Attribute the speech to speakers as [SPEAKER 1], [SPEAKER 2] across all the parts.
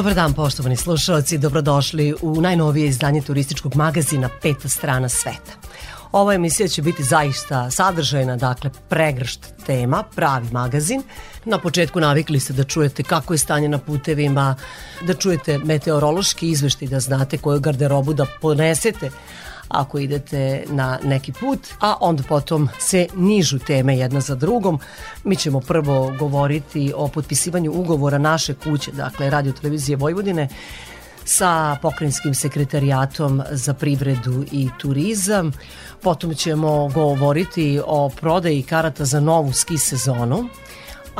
[SPEAKER 1] Dobar dan poštovani slušalci, dobrodošli u najnovije izdanje turističkog magazina Peta strana sveta. Ova emisija će biti zaista sadržajna, dakle pregršt tema, pravi magazin. Na početku navikli ste da čujete kako je stanje na putevima, da čujete meteorološki izveštaj, da znate koju garderobu da ponesete ako idete na neki put, a onda potom se nižu teme jedna za drugom. Mi ćemo prvo govoriti o potpisivanju ugovora naše kuće, dakle Radio Televizije Vojvodine, sa pokrajinskim sekretarijatom za privredu i turizam. Potom ćemo govoriti o prodaji karata za novu ski sezonu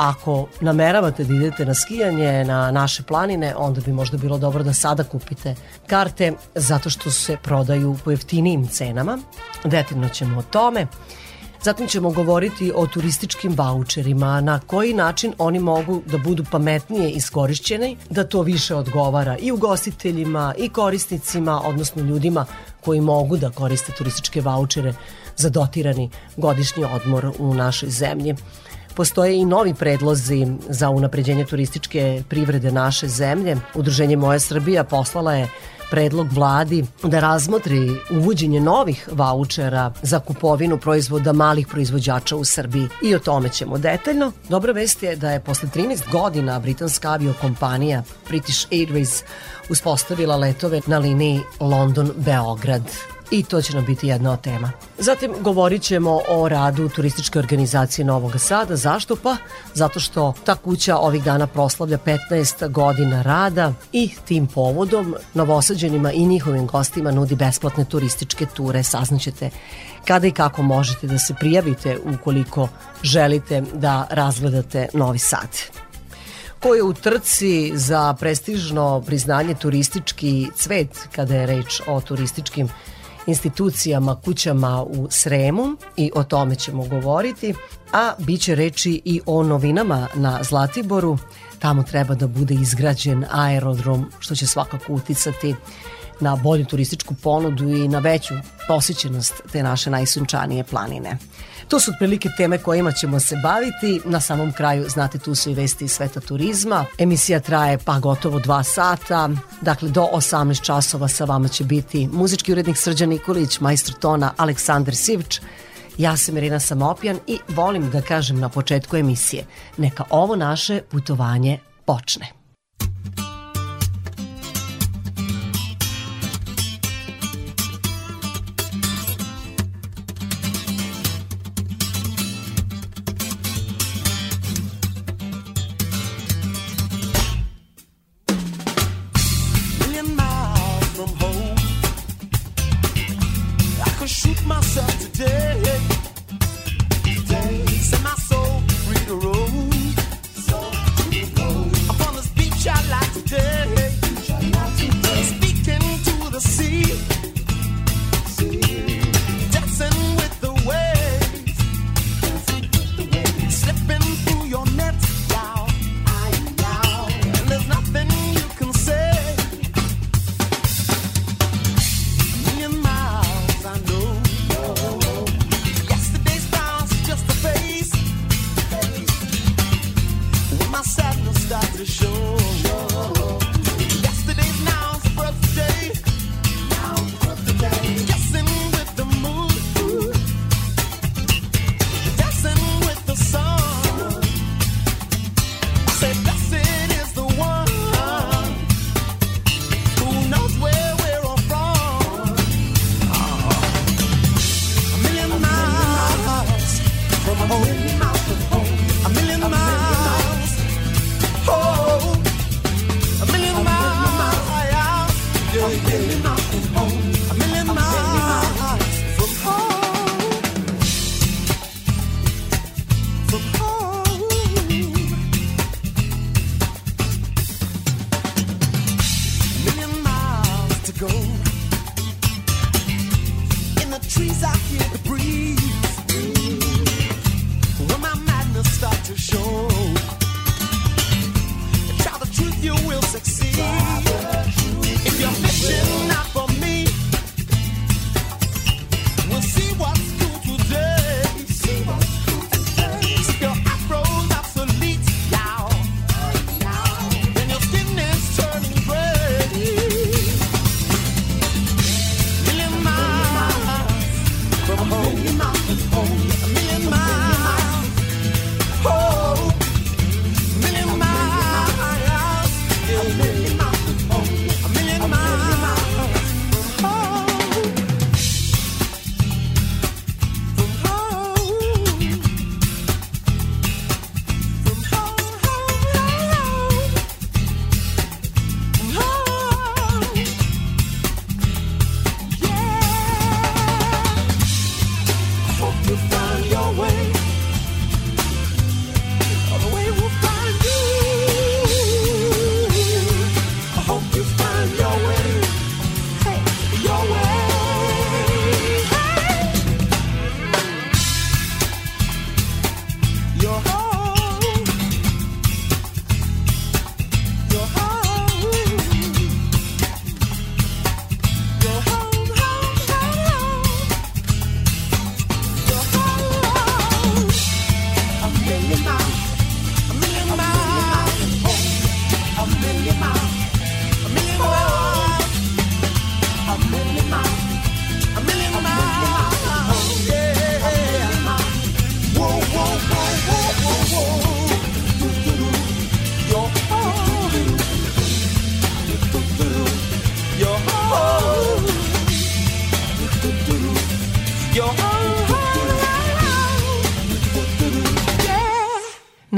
[SPEAKER 1] Ako nameravate da idete na skijanje na naše planine, onda bi možda bilo dobro da sada kupite karte zato što se prodaju po jeftinijim cenama. Detaljno ćemo o tome. Zatim ćemo govoriti o turističkim voucherima, na koji način oni mogu da budu pametnije iskorišćeni, da to više odgovara i ugostiteljima i korisnicima, odnosno ljudima koji mogu da koriste turističke vouchere za dotirani godišnji odmor u našoj zemlji. Postoje i novi predlozi za unapređenje turističke privrede naše zemlje. Udruženje Moja Srbija poslala je predlog vladi da razmotri uvođenje novih vouchera za kupovinu proizvoda malih proizvođača u Srbiji i o tome ćemo detaljno. Dobra vest je da je posle 13 godina britanska aviokompanija British Airways uspostavila letove na liniji London-Beograd i to će nam biti jedna od tema. Zatim govorit ćemo o radu turističke organizacije Novog Sada. Zašto? Pa zato što ta kuća ovih dana proslavlja 15 godina rada i tim povodom novosađenima i njihovim gostima nudi besplatne turističke ture. Saznaćete kada i kako možete da se prijavite ukoliko želite da razgledate Novi Sad ko je u trci za prestižno priznanje turistički cvet kada je reč o turističkim institucijama, kućama u Sremu i o tome ćemo govoriti, a bit će reči i o novinama na Zlatiboru. Tamo treba da bude izgrađen aerodrom, što će svakako uticati na bolju turističku ponudu i na veću posjećenost te naše najsunčanije planine. To su otprilike teme kojima ćemo se baviti. Na samom kraju, znate, tu su i vesti iz sveta turizma. Emisija traje pa gotovo dva sata. Dakle, do 18 časova sa vama će biti muzički urednik Srđan Nikolić, majstor tona Aleksandar Sivč, Ja sam Irina Samopjan i volim da kažem na početku emisije, neka ovo naše putovanje počne.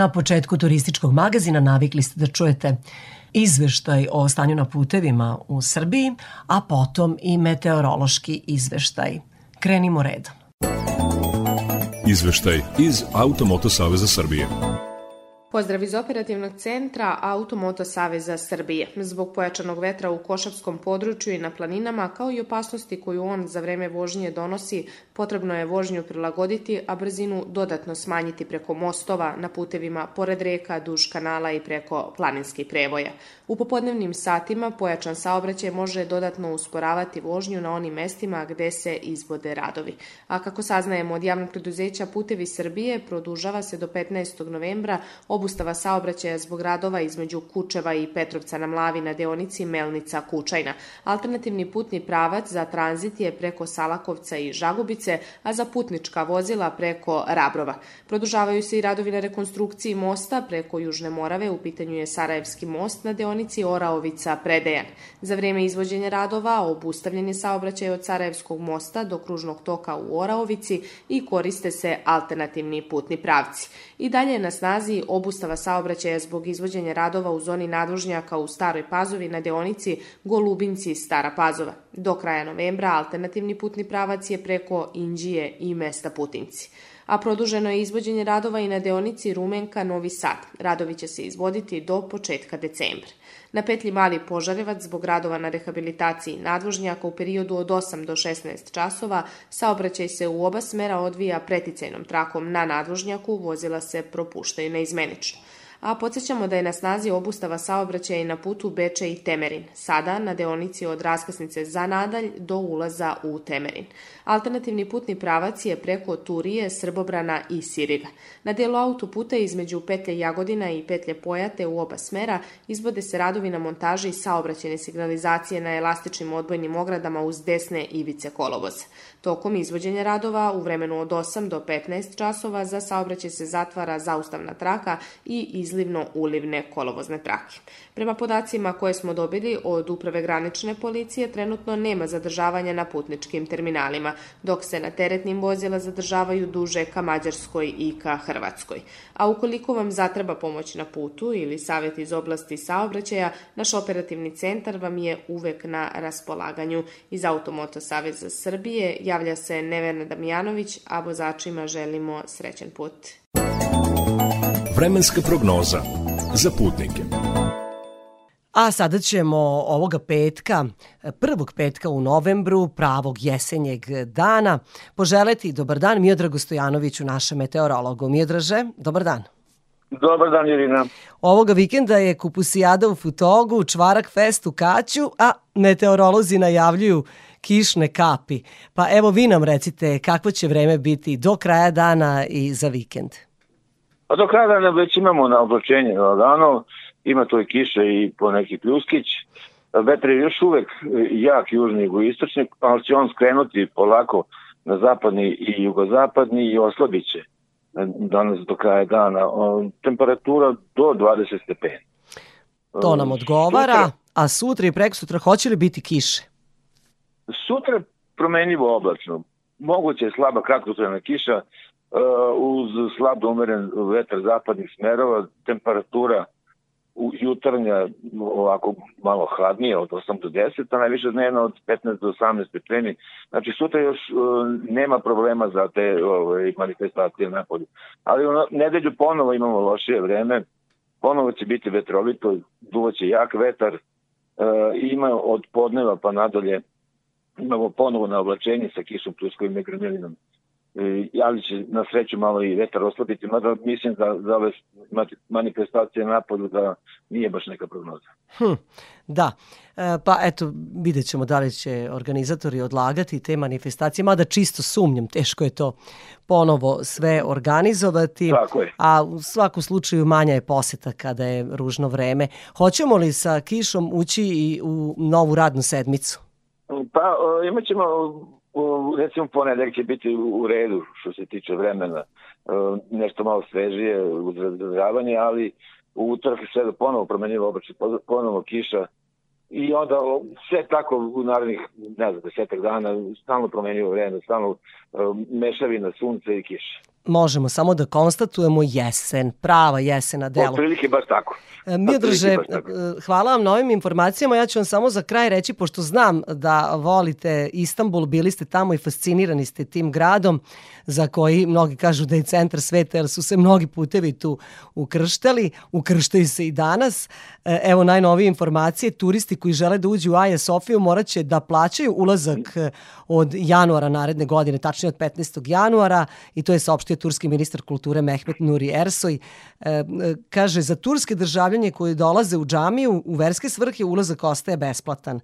[SPEAKER 1] Na početku turističkog magazina navikli ste da čujete izveštaj o stanju na putevima u Srbiji, a potom i meteorološki izveštaj. Krenimo redom.
[SPEAKER 2] Izveštaj iz Automoto Saveza Srbije.
[SPEAKER 3] Pozdrav iz operativnog centra Automoto Saveza Srbije. Zbog pojačanog vetra u Košavskom području i na planinama, kao i opasnosti koju on za vreme vožnje donosi, potrebno je vožnju prilagoditi, a brzinu dodatno smanjiti preko mostova, na putevima pored reka, duž kanala i preko planinskih prevoja. U popodnevnim satima pojačan saobraćaj može dodatno usporavati vožnju na onim mestima gde se izvode radovi. A kako saznajemo od javnog preduzeća Putevi Srbije, produžava se do 15. novembra obustava saobraćaja zbog radova između Kučeva i Petrovca na Mlavi na deonici Melnica-Kučajna. Alternativni putni pravac za tranzit je preko Salakovca i Žagubice, a za putnička vozila preko Rabrova. Produžavaju se i radovi na rekonstrukciji mosta preko Južne Morave, u pitanju je Sarajevski most na deonici Oraovica-Predejan. Za vreme izvođenja radova obustavljen je saobraćaj od Sarajevskog mosta do kružnog toka u Oraovici i koriste se alternativni putni pravci. I dalje je na snazi obustava saobraćaja zbog izvođenja radova u zoni nadvožnjaka u Staroj Pazovi na deonici Golubinci-Stara Pazova. Do kraja novembra alternativni putni pravac je preko Inđije i mesta Putinci a produženo je izvođenje radova i na deonici Rumenka-Novi Sad. Radovi će se izvoditi do početka decembra. Na petlji Mali Požarevac zbog radova na rehabilitaciji nadvožnjaka u periodu od 8 do 16 časova saobraćaj se u oba smera odvija preticajnom trakom na nadvožnjaku, vozila se propuštaju neizmenično a podsjećamo da je na snazi obustava saobraćaja i na putu Beče i Temerin, sada na deonici od raskrsnice za nadalj do ulaza u Temerin. Alternativni putni pravac je preko Turije, Srbobrana i Siriga. Na delu autoputa između petlje Jagodina i petlje Pojate u oba smera izvode se radovi na montaži i saobraćene signalizacije na elastičnim odbojnim ogradama uz desne ivice kolovoza. Tokom izvođenja radova u vremenu od 8 do 15 časova za saobraćaj se zatvara zaustavna traka i izlivno-ulivne kolovozne trake. Prema podacima koje smo dobili od Uprave granične policije, trenutno nema zadržavanja na putničkim terminalima, dok se na teretnim vozila zadržavaju duže ka Mađarskoj i ka Hrvatskoj. A ukoliko vam zatreba pomoć na putu ili savjet iz oblasti saobraćaja, naš operativni centar vam je uvek na raspolaganju. Iz Automoto Saveza Srbije javlja se Nevena Damjanović, a vozačima želimo srećen put.
[SPEAKER 2] Vremenska prognoza za putnike.
[SPEAKER 1] A sada ćemo ovoga petka, prvog petka u novembru, pravog jesenjeg dana, poželeti dobar dan Miodragu Stojanoviću, našem meteorologu. Miodraže, dobar dan.
[SPEAKER 4] Dobar dan, Irina.
[SPEAKER 1] Ovoga vikenda je kupusijada u Futogu, čvarak fest u Kaću, a meteorolozi najavljuju kišne kapi. Pa evo vi nam recite kakvo će vreme biti do kraja dana i za vikend.
[SPEAKER 4] A do kraja dana već imamo na oblačenje lagano, ima to i kiše i po neki pljuskić. Vetar je još uvek jak južni i istočni, ali će on skrenuti polako na zapadni i jugozapadni i oslabit će danas do kraja dana. Temperatura do 20 stepeni.
[SPEAKER 1] To nam odgovara, a sutra i prek sutra hoće li biti kiše?
[SPEAKER 4] Sutra promenljivo oblačno. Moguće je slaba kratkotrajna kiša uz slab umeren vetar zapadnih smerova, temperatura jutarnja ovako malo hladnije od 8 do 10, a najviše dnevno od 15 do 18 stepeni. Znači sutra još uh, nema problema za te ove, manifestacije na polju. Ali u nedelju ponovo imamo lošije vreme, ponovo će biti vetrovito, duvaće jak vetar, uh, ima od podneva pa nadalje imamo ponovo na oblačenje sa kišom, pljuskovim i grmelinom ali će na sreću malo i vetar oslabiti, mada mislim da za ove manifestacije na polju da nije baš neka prognoza.
[SPEAKER 1] Hm, da, e, pa eto, vidjet ćemo da li će organizatori odlagati te manifestacije, mada čisto sumnjam, teško je to ponovo sve organizovati.
[SPEAKER 4] Tako je.
[SPEAKER 1] A u svakom slučaju manja je poseta kada je ružno vreme. Hoćemo li sa kišom ući i u novu radnu sedmicu?
[SPEAKER 4] Pa imat ćemo recimo ponedeljak će biti u redu što se tiče vremena, nešto malo svežije uz razgledavanje, ali u utorak i sve ponovo promenjivo obraće, ponovo kiša i onda sve tako u narednih, ne znam, desetak dana, stalno promenjivo vreme, stalno mešavina sunce i kiša
[SPEAKER 1] možemo samo da konstatujemo jesen, prava jesen na delu.
[SPEAKER 4] Otprilike baš tako.
[SPEAKER 1] E, Miodraže, e, hvala vam na ovim informacijama. Ja ću vam samo za kraj reći, pošto znam da volite Istanbul, bili ste tamo i fascinirani ste tim gradom, za koji mnogi kažu da je centar sveta, jer su se mnogi putevi tu ukrštali, ukrštaju se i danas. E, evo najnovije informacije, turisti koji žele da uđu u Aja Sofiju morat će da plaćaju ulazak od januara naredne godine, tačnije od 15. januara i to je saopštio turski ministar kulture Mehmet Nuri Ersoy. E, kaže, za turske državljanje koji dolaze u džamiju u verske svrhe ulazak ostaje besplatan.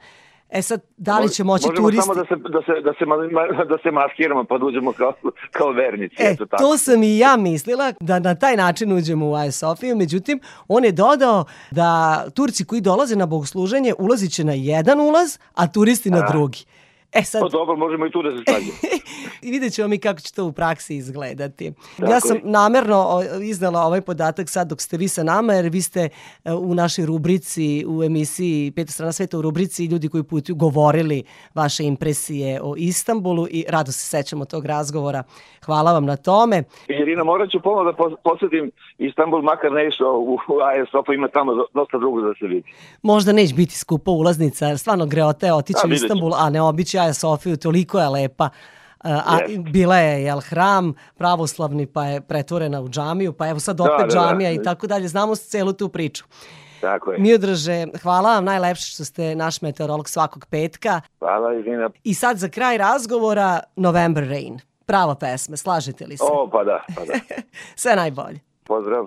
[SPEAKER 1] E sad, da li će moći
[SPEAKER 4] Možemo
[SPEAKER 1] turisti...
[SPEAKER 4] Možemo samo da se, da se, da se, da se maskiramo pa da uđemo kao, kao vernici.
[SPEAKER 1] E,
[SPEAKER 4] eto tako.
[SPEAKER 1] to sam i ja mislila, da na taj način uđemo u Aja Sofiju, međutim, on je dodao da Turci koji dolaze na bogosluženje ulazit će na jedan ulaz, a turisti na drugi.
[SPEAKER 4] E sad... Pa dobro, možemo i tu da se stavimo.
[SPEAKER 1] I vidjet ćemo mi kako će to u praksi izgledati. Tako ja sam je. namerno iznala ovaj podatak sad dok ste vi sa nama, jer vi ste e, u našoj rubrici, u emisiji Peta strana sveta u rubrici ljudi koji putuju govorili vaše impresije o Istanbulu i rado se sećamo tog razgovora. Hvala vam na tome.
[SPEAKER 4] Irina, morat ću ponovno da posetim Istanbul, makar ne išao u ASOP, ima tamo dosta drugo da se vidi.
[SPEAKER 1] Možda neće biti skupa ulaznica, jer stvarno greota je otići da, u Istanbul, a ne obići Aja Sofiju, toliko je lepa. A yes. bila je jel, hram pravoslavni pa je pretvorena u džamiju, pa evo sad da, opet da, da, džamija da. i tako dalje. Znamo celu tu priču.
[SPEAKER 4] Tako je.
[SPEAKER 1] Miodraže, hvala vam najlepše što ste naš meteorolog svakog petka.
[SPEAKER 4] Hvala, Irina.
[SPEAKER 1] I sad za kraj razgovora November Rain. Prava pesme, slažete li se?
[SPEAKER 4] O, pa da, pa da.
[SPEAKER 1] Sve najbolje.
[SPEAKER 4] Pozdrav.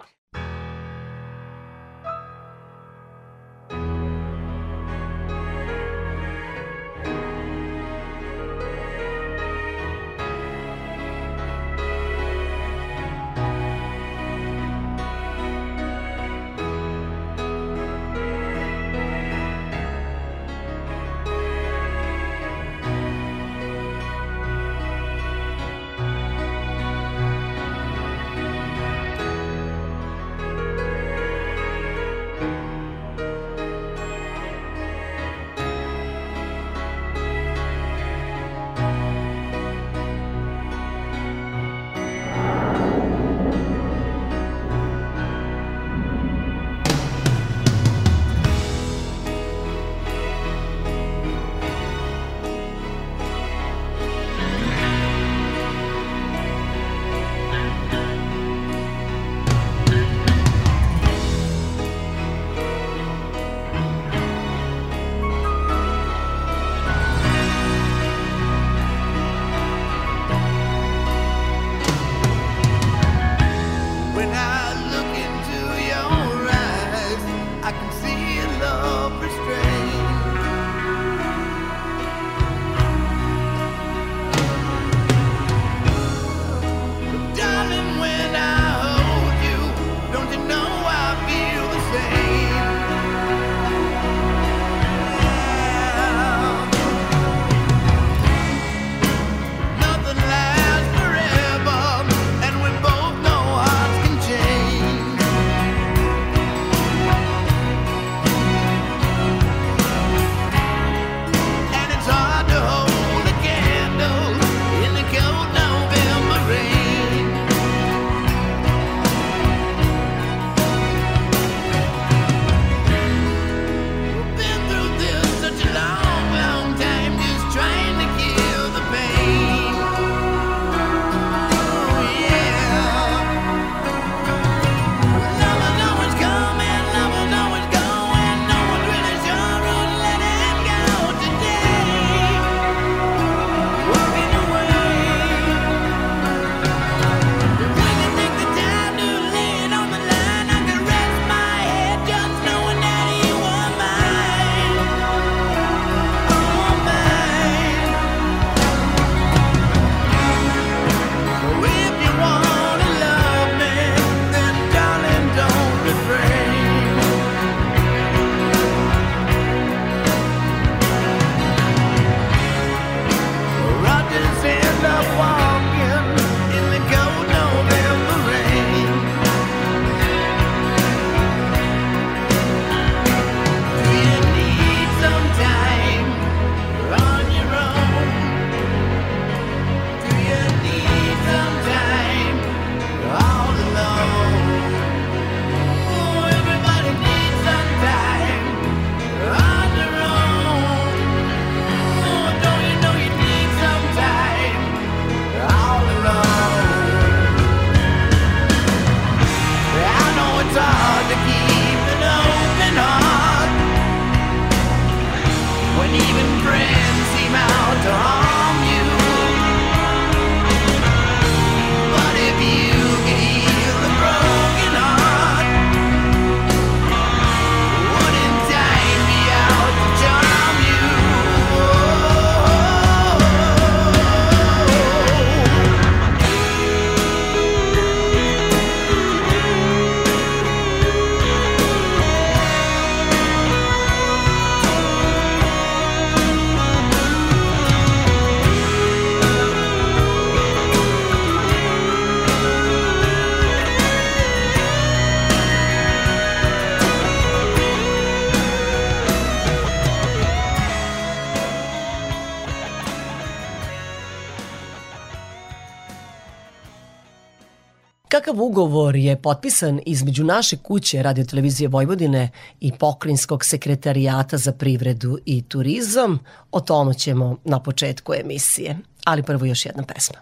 [SPEAKER 1] Kakav ugovor je potpisan između naše kuće Radio Televizije Vojvodine i Pokrinjskog sekretarijata za privredu i turizam, o tomu ćemo na početku emisije. Ali prvo još jedna pesma.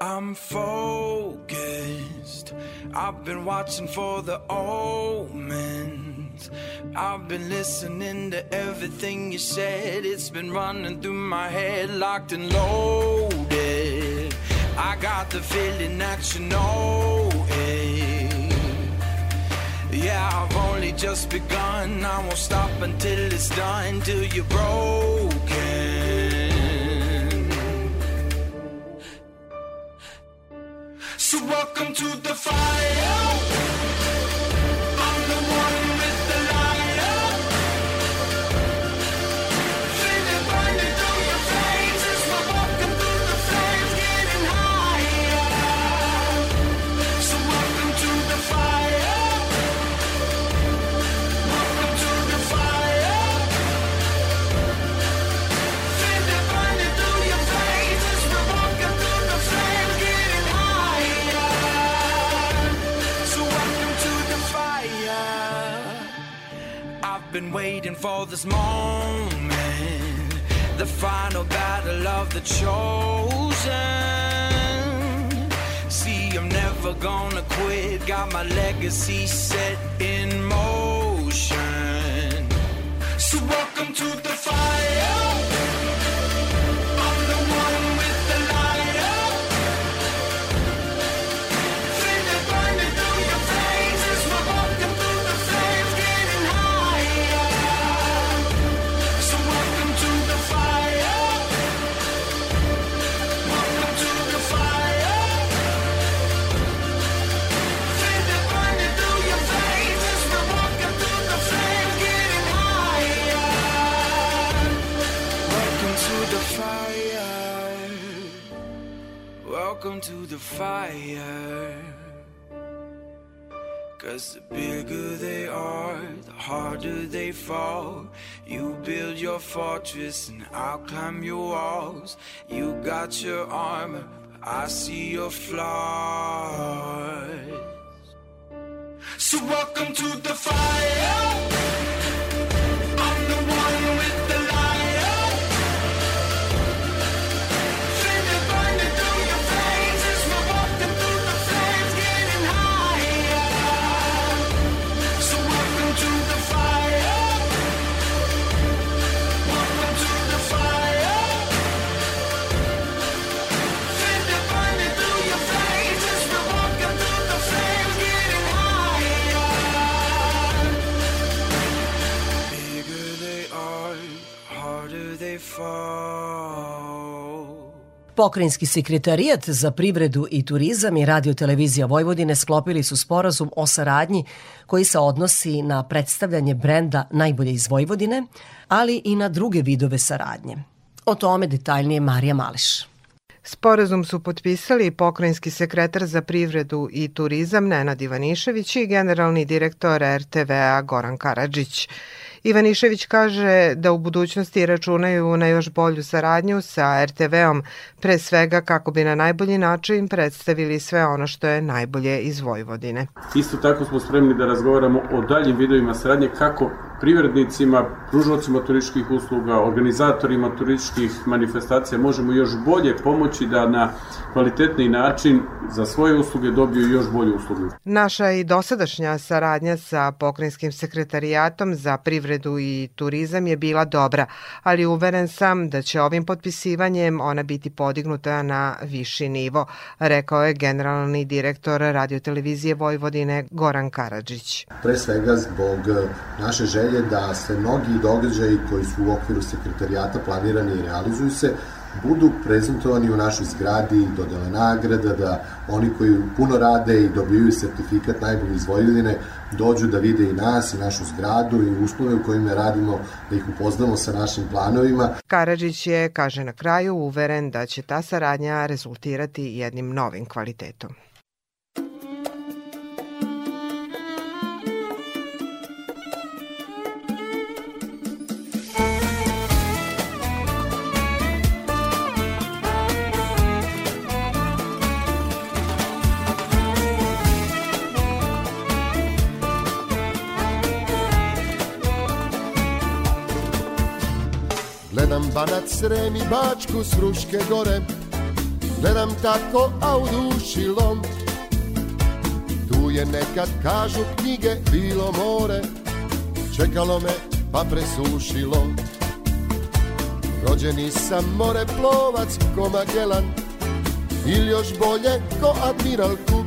[SPEAKER 5] I'm focused I've been watching for the omens. I've been listening to everything you said. It's been running through my head, locked and loaded. I got the feeling that you know it. Yeah, I've only just begun. I won't stop until it's done, till you're broken. So welcome to the fire. Been waiting for this moment, the final battle of the chosen. See, I'm never gonna quit, got my legacy set in motion. So, welcome to the fire. Welcome to the fire. Cause the bigger they are, the harder they fall. You build your fortress and I'll climb your walls. You got your armor, but I see your flaws. So welcome to the fire.
[SPEAKER 1] Pokrinjski sekretarijat za privredu i turizam i radio televizija Vojvodine sklopili su sporazum o saradnji koji se odnosi na predstavljanje brenda najbolje iz Vojvodine, ali i na druge vidove saradnje. O tome detaljnije Marija Mališ.
[SPEAKER 6] Sporazum su potpisali pokrajinski sekretar za privredu i turizam Nenad Ivanišević i generalni direktor RTV-a Goran Karadžić. Ivanišević kaže da u budućnosti računaju na još bolju saradnju sa RTV-om, pre svega kako bi na najbolji način predstavili sve ono što je najbolje iz Vojvodine.
[SPEAKER 7] Isto tako smo spremni da razgovaramo o daljim vidovima saradnje kako privrednicima, pružnocima turističkih usluga, organizatorima turističkih manifestacija možemo još bolje pomoći da na kvalitetni način za svoje usluge dobiju još bolje usluge.
[SPEAKER 6] Naša i dosadašnja saradnja sa pokrajinskim sekretarijatom za privredu i turizam je bila dobra, ali uveren sam da će ovim potpisivanjem ona biti podignuta na viši nivo, rekao je generalni direktor radiotelevizije Vojvodine Goran Karadžić.
[SPEAKER 8] Pre svega zbog naše želje da se mnogi događaji koji su u okviru sekretarijata planirani i realizuju se, budu prezentovani u našoj zgradi, dodele nagrada, da oni koji puno rade i dobiju sertifikat najbolji iz Vojvodine dođu da vide i nas i našu zgradu i uslove u kojima radimo, da ih upoznamo sa našim planovima.
[SPEAKER 6] Karadžić je, kaže na kraju, uveren da će ta saradnja rezultirati jednim novim kvalitetom.
[SPEAKER 9] Banat Srem i Bačku s Ruške gore Gledam tako, a u duši lom. Tu je nekad, kažu knjige, bilo more Čekalo me, pa presušilo. Rođeni sam more plovac ko Magellan Ili još bolje ko Admiral Cook.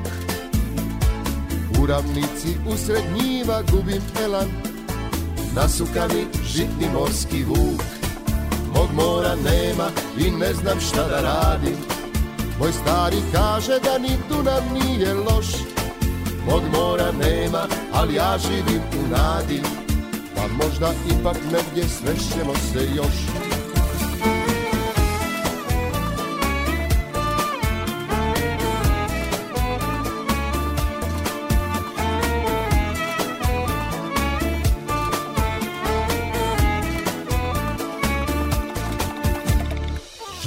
[SPEAKER 9] U ravnici usred njiva gubim elan Nasukani žitni morski vuk Mog mora nema i ne znam šta da radim. Moj stari kaže da ni Dunav nije loš. Mog mora nema, ali ja živim u nadi. Pa možda ipak negdje svešćemo se još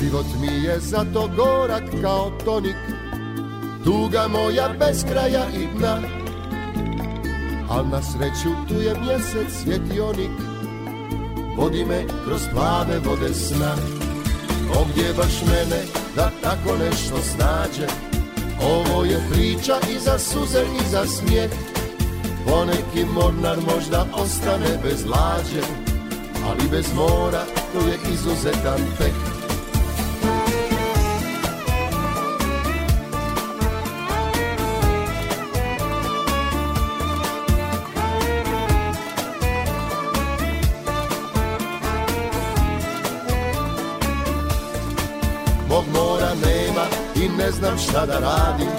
[SPEAKER 9] Život mi je zato gorak kao tonik. Tuga moja bez kraja i dna. Al na sreću tu je mjesec svjetionik Vodi me kroz plave vode sna. Ovdje baš mene da tako nešto snađe. Ovo je priča i za suze i za smijeh. Poneki mornar možda ostane bez lađe Ali bez mora to je izuzetan pek znam šta da radim.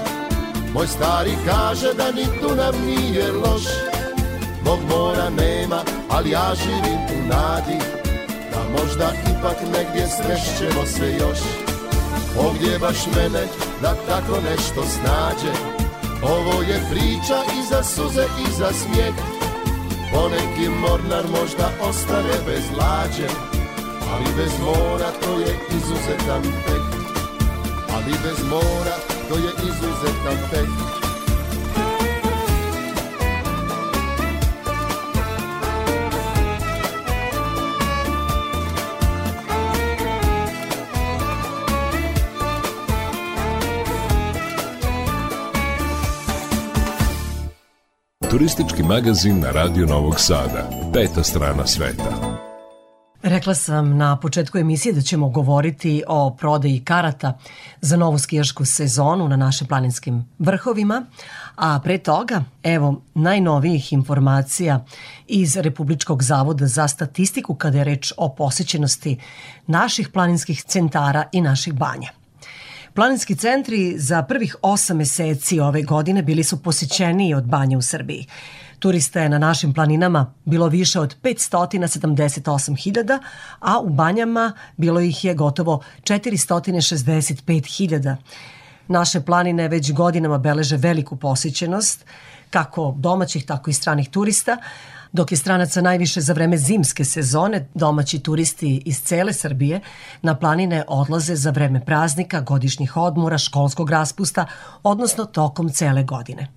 [SPEAKER 9] Moj stari kaže da ni Dunav nije loš. Mog mora nema, ali ja živim u nadi Da možda ipak negdje srešćemo se još. Ovdje baš mene da tako nešto snađe. Ovo je priča i za suze i za smijeh. Poneki mornar možda ostane bez lađe Ali bez mora to je izuzetan pek ali bez mora to je izuzetan tek.
[SPEAKER 2] Turistički magazin na Radio Novog Sada. Peta strana sveta.
[SPEAKER 1] Rekla sam na početku emisije da ćemo govoriti o prodaji karata za novu skijašku sezonu na našim planinskim vrhovima, a pre toga, evo, najnovijih informacija iz Republičkog zavoda za statistiku kada je reč o posećenosti naših planinskih centara i naših banja. Planinski centri za prvih osam meseci ove godine bili su posećeniji od banja u Srbiji. Turista je na našim planinama bilo više od 578.000, a u banjama bilo ih je gotovo 465.000. Naše planine već godinama beleže veliku posjećenost, kako domaćih, tako i stranih turista, dok je stranaca najviše za vreme zimske sezone, domaći turisti iz cele Srbije na planine odlaze za vreme praznika, godišnjih odmora, školskog raspusta, odnosno tokom cele godine.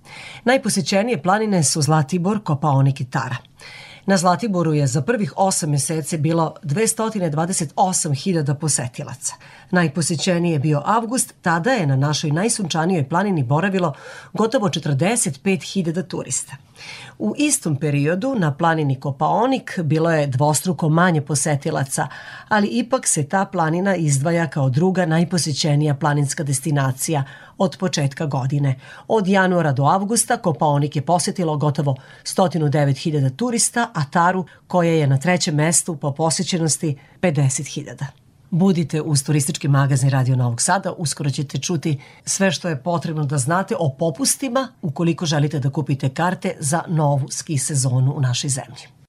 [SPEAKER 1] Najposećenije planine su Zlatibor, Kopaonik i Tara. Na Zlatiboru je za prvih 8 meseci bilo 228.000 posetilaca. Najposećeniji je bio avgust, tada je na našoj najsunčanijoj planini boravilo gotovo 45.000 turista. U istom periodu na planini Kopaonik bilo je dvostruko manje posetilaca, ali ipak se ta planina izdvaja kao druga najposećenija planinska destinacija od početka godine. Od januara do avgusta Kopaonik je posetilo gotovo 109.000 turista, a Taru koja je na trećem mestu po posećenosti 50.000. Budite uz turistički magazin Radio Novog Sada, uskoro ćete čuti sve što je potrebno da znate o popustima ukoliko želite da kupite karte za novu ski sezonu u našoj zemlji.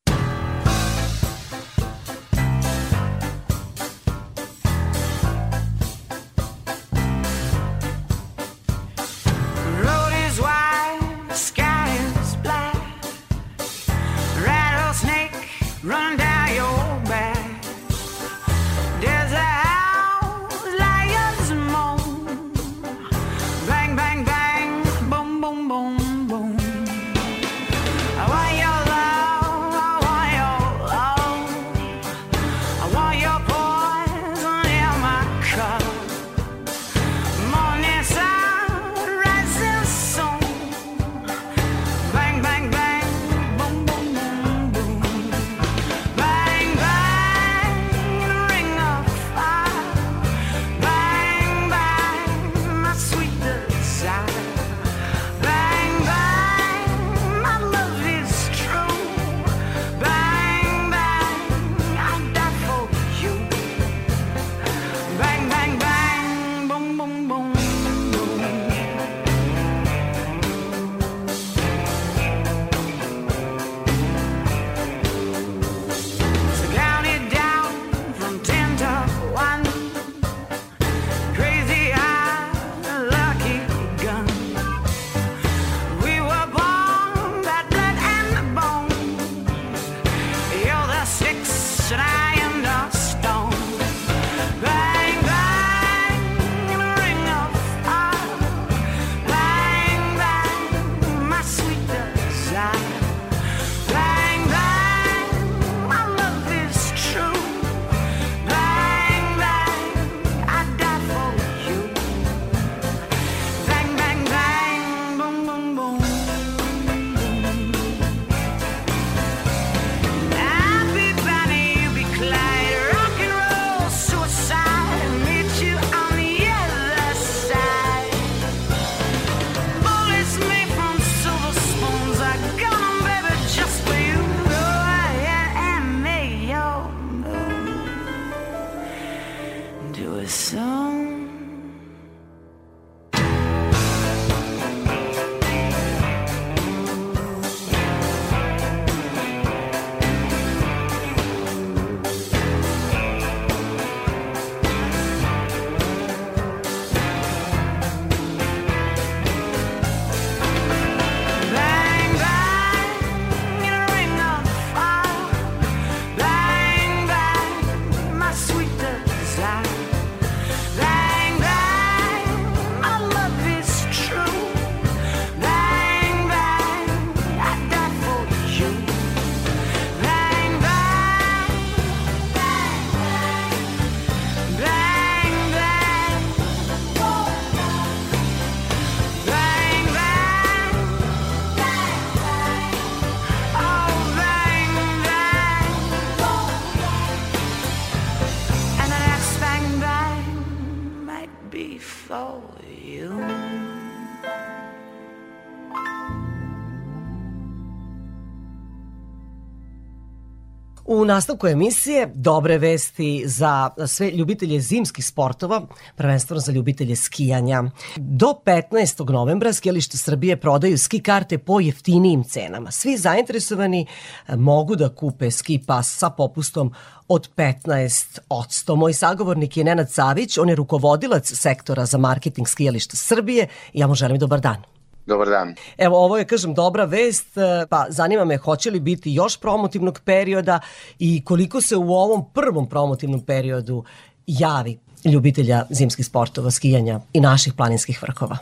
[SPEAKER 1] U nastavku emisije dobre vesti za sve ljubitelje zimskih sportova, prvenstveno za ljubitelje skijanja. Do 15. novembra skijalište Srbije prodaju ski karte po jeftinijim cenama. Svi zainteresovani e, mogu da kupe ski pas sa popustom od 15 odsto. Moj sagovornik je Nenad Savić, on je rukovodilac sektora za marketing skijališta Srbije ja mu želim dobar dan.
[SPEAKER 10] Dobar dan.
[SPEAKER 1] Evo, ovo je, kažem, dobra vest, e, pa zanima me hoće li biti još promotivnog perioda i koliko se u ovom prvom promotivnom periodu javi ljubitelja zimskih sportova, skijanja i naših planinskih vrhova.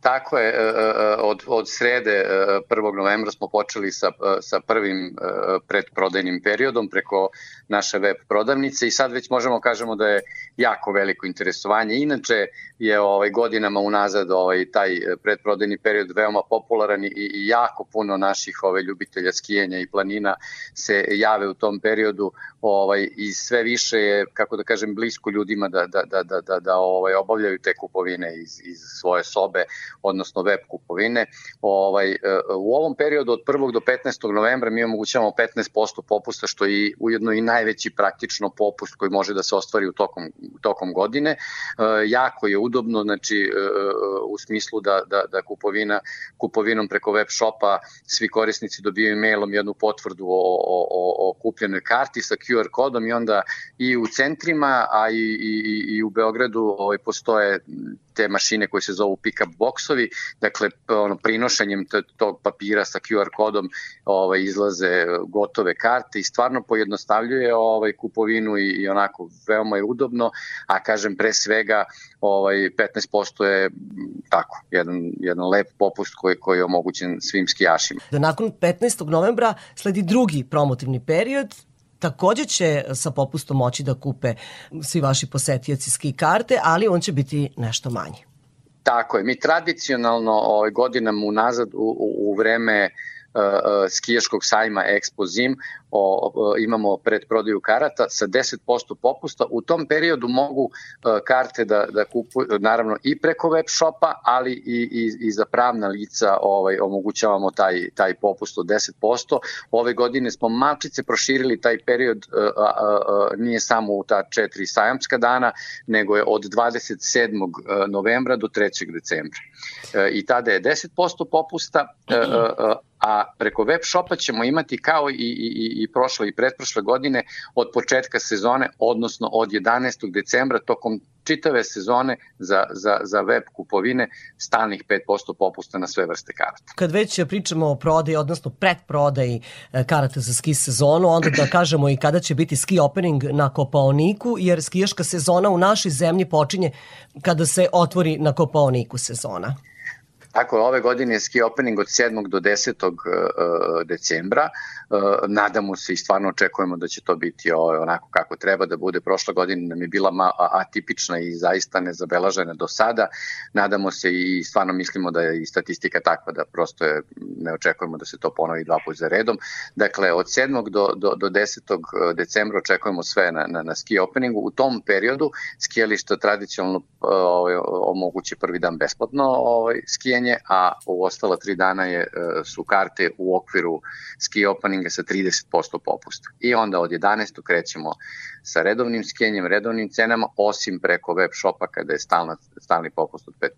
[SPEAKER 10] Tako je, e, e, od, od srede 1. novembra smo počeli sa, sa prvim predprodajnim periodom preko naše web prodavnice i sad već možemo kažemo da je jako veliko interesovanje. Inače je ovaj godinama unazad ovaj taj predprodajni period veoma popularan i, i jako puno naših ovaj ljubitelja skijanja i planina se jave u tom periodu ovaj i sve više je kako da kažem blisko ljudima da da da da da, da ovaj obavljaju te kupovine iz iz svoje sobe odnosno web kupovine. Ovaj u ovom periodu od 1. do 15. novembra mi omogućavamo 15% popusta što je ujedno i najveći praktično popust koji može da se ostvari u tokom tokom godine. E, jako je udobno, znači e, u smislu da, da, da kupovina, kupovinom preko web shopa svi korisnici dobijaju mailom jednu potvrdu o, o, o kupljenoj karti sa QR kodom i onda i u centrima, a i, i, i u Beogradu ovaj, postoje te mašine koje se zovu pick-up boksovi, dakle ono, prinošenjem tog papira sa QR kodom ovaj, izlaze gotove karte i stvarno pojednostavljuje ovaj, kupovinu i, i onako veoma je udobno, a kažem pre svega ovaj, 15% je tako, jedan, jedan lep popust koji, koji je omogućen svim skijašima.
[SPEAKER 1] Da nakon 15. novembra sledi drugi promotivni period, takođe će sa popustom moći da kupe svi vaši posetioci ski karte, ali on će biti nešto manji.
[SPEAKER 10] Tako je, mi tradicionalno ovaj, godinama unazad u, u, u vreme uh, skijaškog sajma Expo Zim o, o, imamo predprodaju karata sa 10% popusta. U tom periodu mogu uh, karte da, da kupuju, naravno i preko web shopa, ali i, i, i za pravna lica ovaj, omogućavamo taj, taj popust od 10%. Ove godine smo malčice proširili taj period, uh, uh, uh, nije samo u ta četiri sajamska dana, nego je od 27. novembra do 3. decembra. Uh, I tada je 10% popusta, uh, uh, a preko web shopa ćemo imati kao i, i, i prošle i pretprošle godine od početka sezone, odnosno od 11. decembra tokom čitave sezone za, za, za web kupovine stalnih 5% popusta na sve vrste karata.
[SPEAKER 1] Kad već pričamo o prodaji, odnosno predprodaji e, karata za ski sezonu, onda da kažemo i kada će biti ski opening na Kopaoniku, jer skijaška sezona u našoj zemlji počinje kada se otvori na Kopaoniku sezona.
[SPEAKER 10] Tako je, ove godine je ski opening od 7. do 10. E, decembra. E, nadamo se i stvarno očekujemo da će to biti onako kako treba da bude. Prošla godina nam je bila atipična i zaista nezabelažena do sada. Nadamo se i stvarno mislimo da je i statistika takva da prosto je, ne očekujemo da se to ponovi dva puta za redom. Dakle, od 7. do, do, do 10. decembra očekujemo sve na, na, na ski openingu. U tom periodu skijališta tradicionalno ovaj, omoguće prvi dan besplatno ovaj, skijanje, a u ostala tri dana je, su karte u okviru ski openinga sa 30% popusta. I onda od 11. krećemo sa redovnim skijenjem, redovnim cenama, osim preko web shopa kada je stalna, stalni popust od 5%.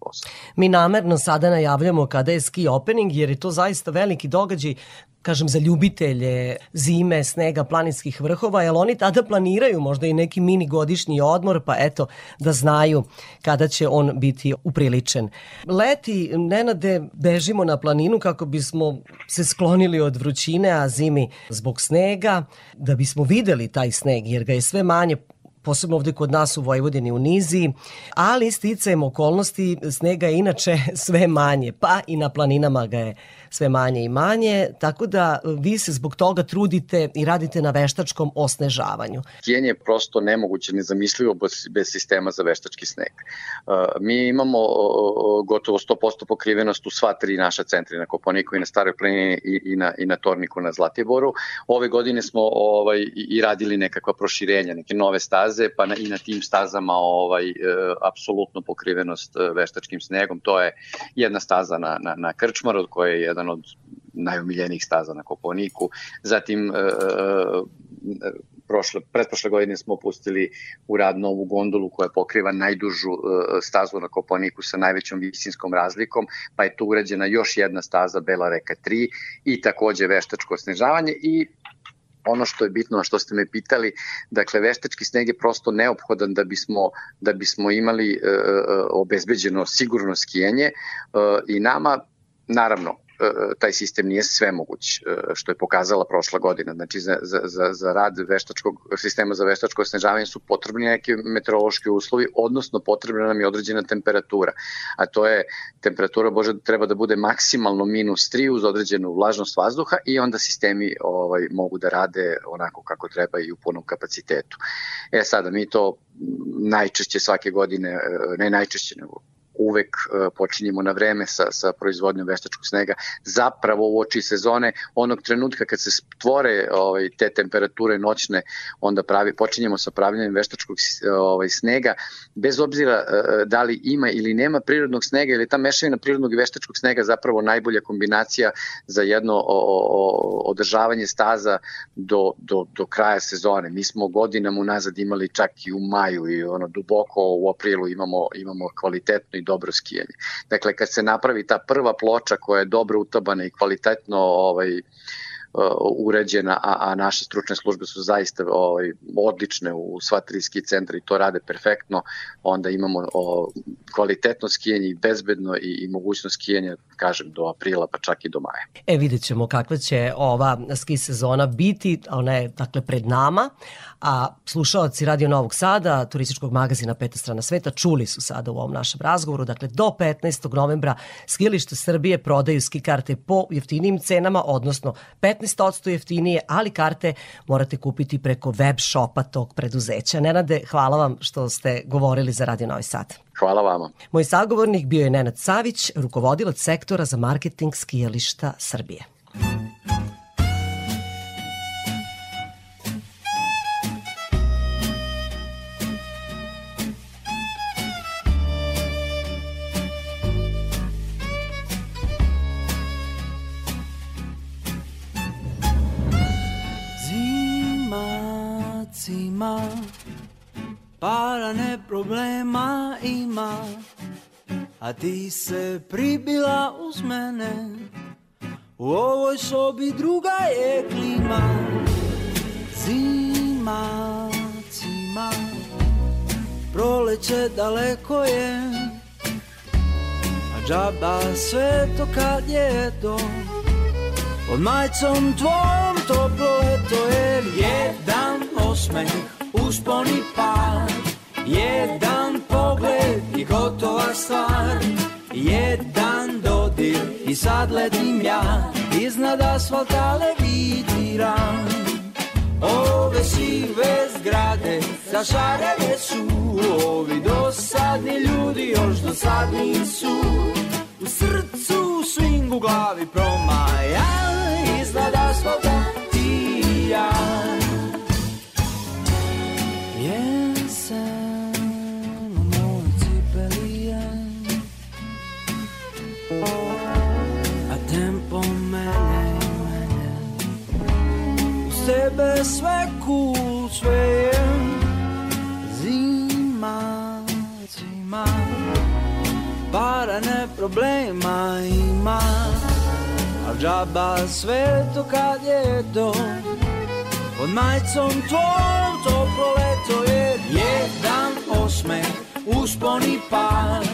[SPEAKER 1] Mi namerno sada najavljamo kada je ski opening jer je to zaista veliki događaj kažem, za ljubitelje zime, snega, planinskih vrhova, jer oni tada planiraju možda i neki mini godišnji odmor, pa eto, da znaju kada će on biti upriličen. Leti, Nenade, bežimo na planinu kako bismo se sklonili od vrućine, a zimi zbog snega, da bismo videli taj sneg, jer ga je sve manje posebno ovde kod nas u Vojvodini u Nizi, ali sticajem okolnosti snega je inače sve manje, pa i na planinama ga je sve manje i manje, tako da vi se zbog toga trudite i radite na veštačkom osnežavanju.
[SPEAKER 10] Skijanje je prosto nemoguće, nezamislivo bez sistema za veštački sneg. Mi imamo gotovo 100% pokrivenost u sva tri naša centra, na Koponiku i na Staroj planini i, i, na, i na Torniku na Zlatiboru. Ove godine smo ovaj, i radili nekakva proširenja, neke nove staze staze, pa na, i na tim stazama ovaj, e, apsolutno pokrivenost e, veštačkim snegom. To je jedna staza na, na, na Krčmaru, koja je jedan od najomiljenijih staza na Koponiku. Zatim e, e, prošle, pretprošle godine smo pustili u rad novu gondolu koja pokriva najdužu e, stazu na Koponiku sa najvećom visinskom razlikom, pa je tu urađena još jedna staza Bela reka 3 i takođe veštačko snežavanje i ono što je bitno, a što ste me pitali, dakle veštački sneg je prosto neophodan da bismo, da bismo imali e, e obezbeđeno sigurno skijanje e, i nama Naravno, E, taj sistem nije sve moguć, e, što je pokazala prošla godina. Znači, za, za, za, za rad veštačkog, sistema za veštačko osnežavanje su potrebni neki meteorološki uslovi, odnosno potrebna nam je određena temperatura. A to je, temperatura Bože treba da bude maksimalno minus 3 uz određenu vlažnost vazduha i onda sistemi ovaj, mogu da rade onako kako treba i u punom kapacitetu. E sada, mi to najčešće svake godine, e, ne najčešće, nego uvek e, počinjemo na vreme sa, sa proizvodnjom veštačkog snega, zapravo u oči sezone, onog trenutka kad se stvore ovaj, te temperature noćne, onda pravi, počinjemo sa pravljanjem veštačkog ovaj, snega, bez obzira e, da li ima ili nema prirodnog snega, ili ta mešavina prirodnog i veštačkog snega zapravo najbolja kombinacija za jedno o, o, održavanje staza do, do, do kraja sezone. Mi smo godinama unazad imali čak i u maju i ono duboko u aprilu imamo, imamo kvalitetno i skijanje. Dakle, kad se napravi ta prva ploča koja je dobro utabana i kvalitetno ovaj, uh, uređena, a, a naše stručne službe su zaista ovaj, odlične u sva tri ski centra i to rade perfektno, onda imamo o, kvalitetno skijanje i bezbedno i, i mogućnost skijanja, kažem, do aprila pa čak i do maja.
[SPEAKER 1] E, vidjet ćemo kakva će ova ski sezona biti, ona je dakle pred nama, a slušalci Radio Novog Sada, turističkog magazina Peta strana sveta, čuli su sada u ovom našem razgovoru, dakle do 15. novembra skilište Srbije prodaju ski karte po jeftinijim cenama, odnosno 15% jeftinije, ali karte morate kupiti preko web shopa tog preduzeća. Nenade, hvala vam što ste govorili za Radio Novi Sad.
[SPEAKER 10] Hvala vama.
[SPEAKER 1] Moj sagovornik bio je Nenad Savić, rukovodilac sektora za marketing skijališta Srbije.
[SPEAKER 5] Problema ima A ti se pribila uz mene. U ovoj sobi druga je klima Zima, zima Proleće daleko je A džaba sve to kad je to Pod majcom tvojom toplo leto jer jedan osmeh, uspon i pad Jedan pogled i gotova stvar. Jedan dodir i sad letim ja. Iznad asfalta levitiram Ove sive zgrade zašarene su. Ovi dosadni ljudi još dosadni su. U srcu swing u glavi promaja Iznad asfalta ti ja. Tebe sve cool, sve je zima, zima. Para ne problema ima Al džaba sve to kad je to Pod majcom tvojom toplo leto je. Jedan osmeh, uspon i pad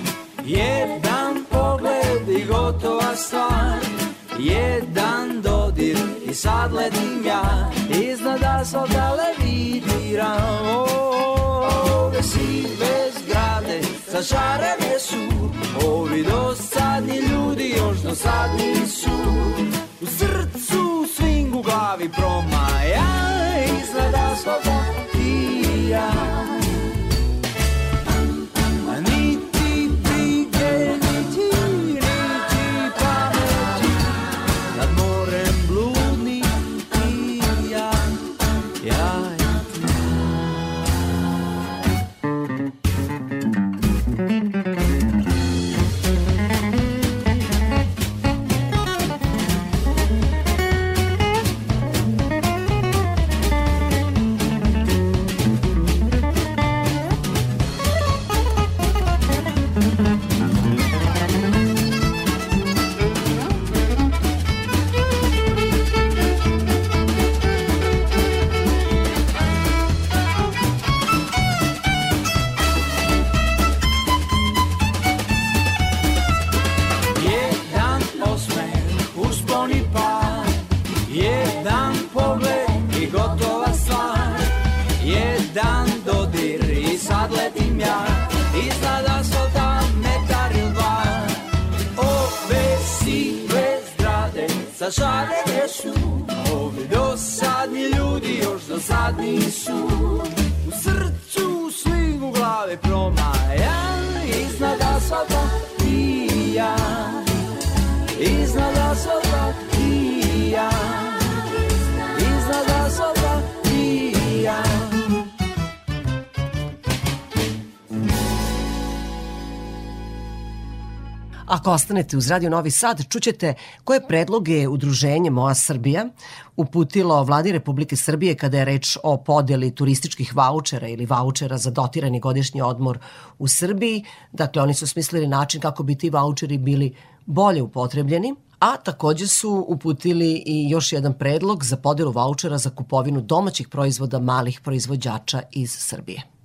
[SPEAKER 5] Jedan pogled i gotova stvar Jedan dodir i sad letim ja Iznad asfalta levitiram. Ove sive zgrade zašarene su Ovi dosadni ljudi još dosadni su. U srcu swing u glavi promaja Iznad asfalta i ja
[SPEAKER 11] su Ovi dosadni ljudi još dosadni su. U srcu u glavi promajan Iznad asfalta i ja. Iznad
[SPEAKER 12] Ako ostanete uz Radio Novi Sad, čućete koje predloge Udruženje Moja Srbija uputilo vladi Republike Srbije kada je reč o podeli turističkih vaučera ili vaučera za dotirani godišnji odmor u Srbiji. Dakle, oni su smislili način kako bi ti vaučeri bili bolje upotrebljeni, a takođe su uputili i još jedan predlog za podelu vaučera za kupovinu domaćih proizvoda malih proizvođača iz Srbije.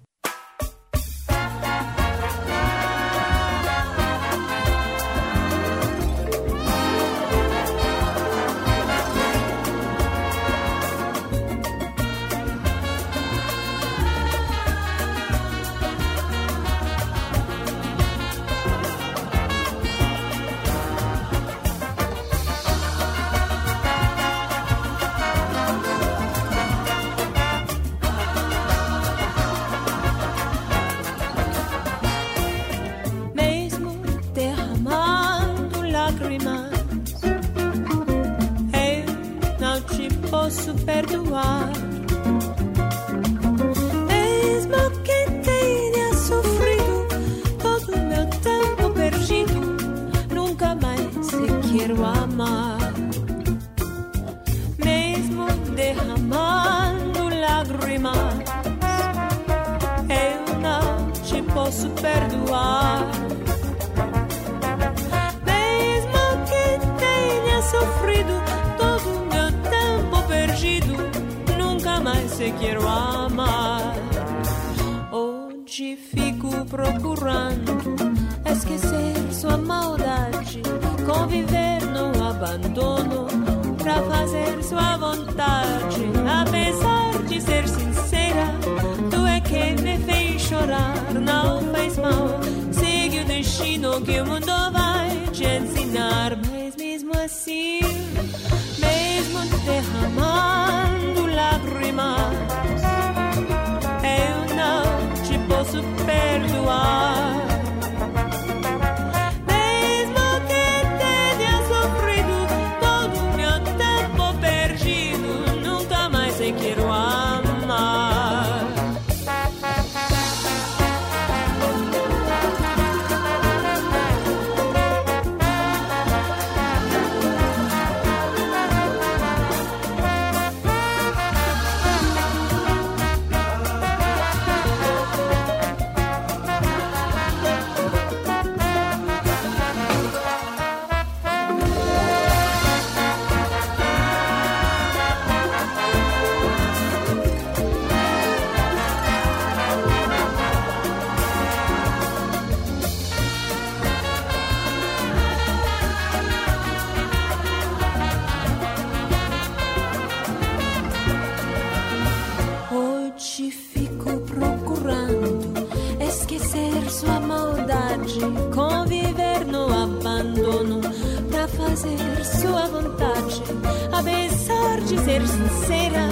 [SPEAKER 1] Ser sincera,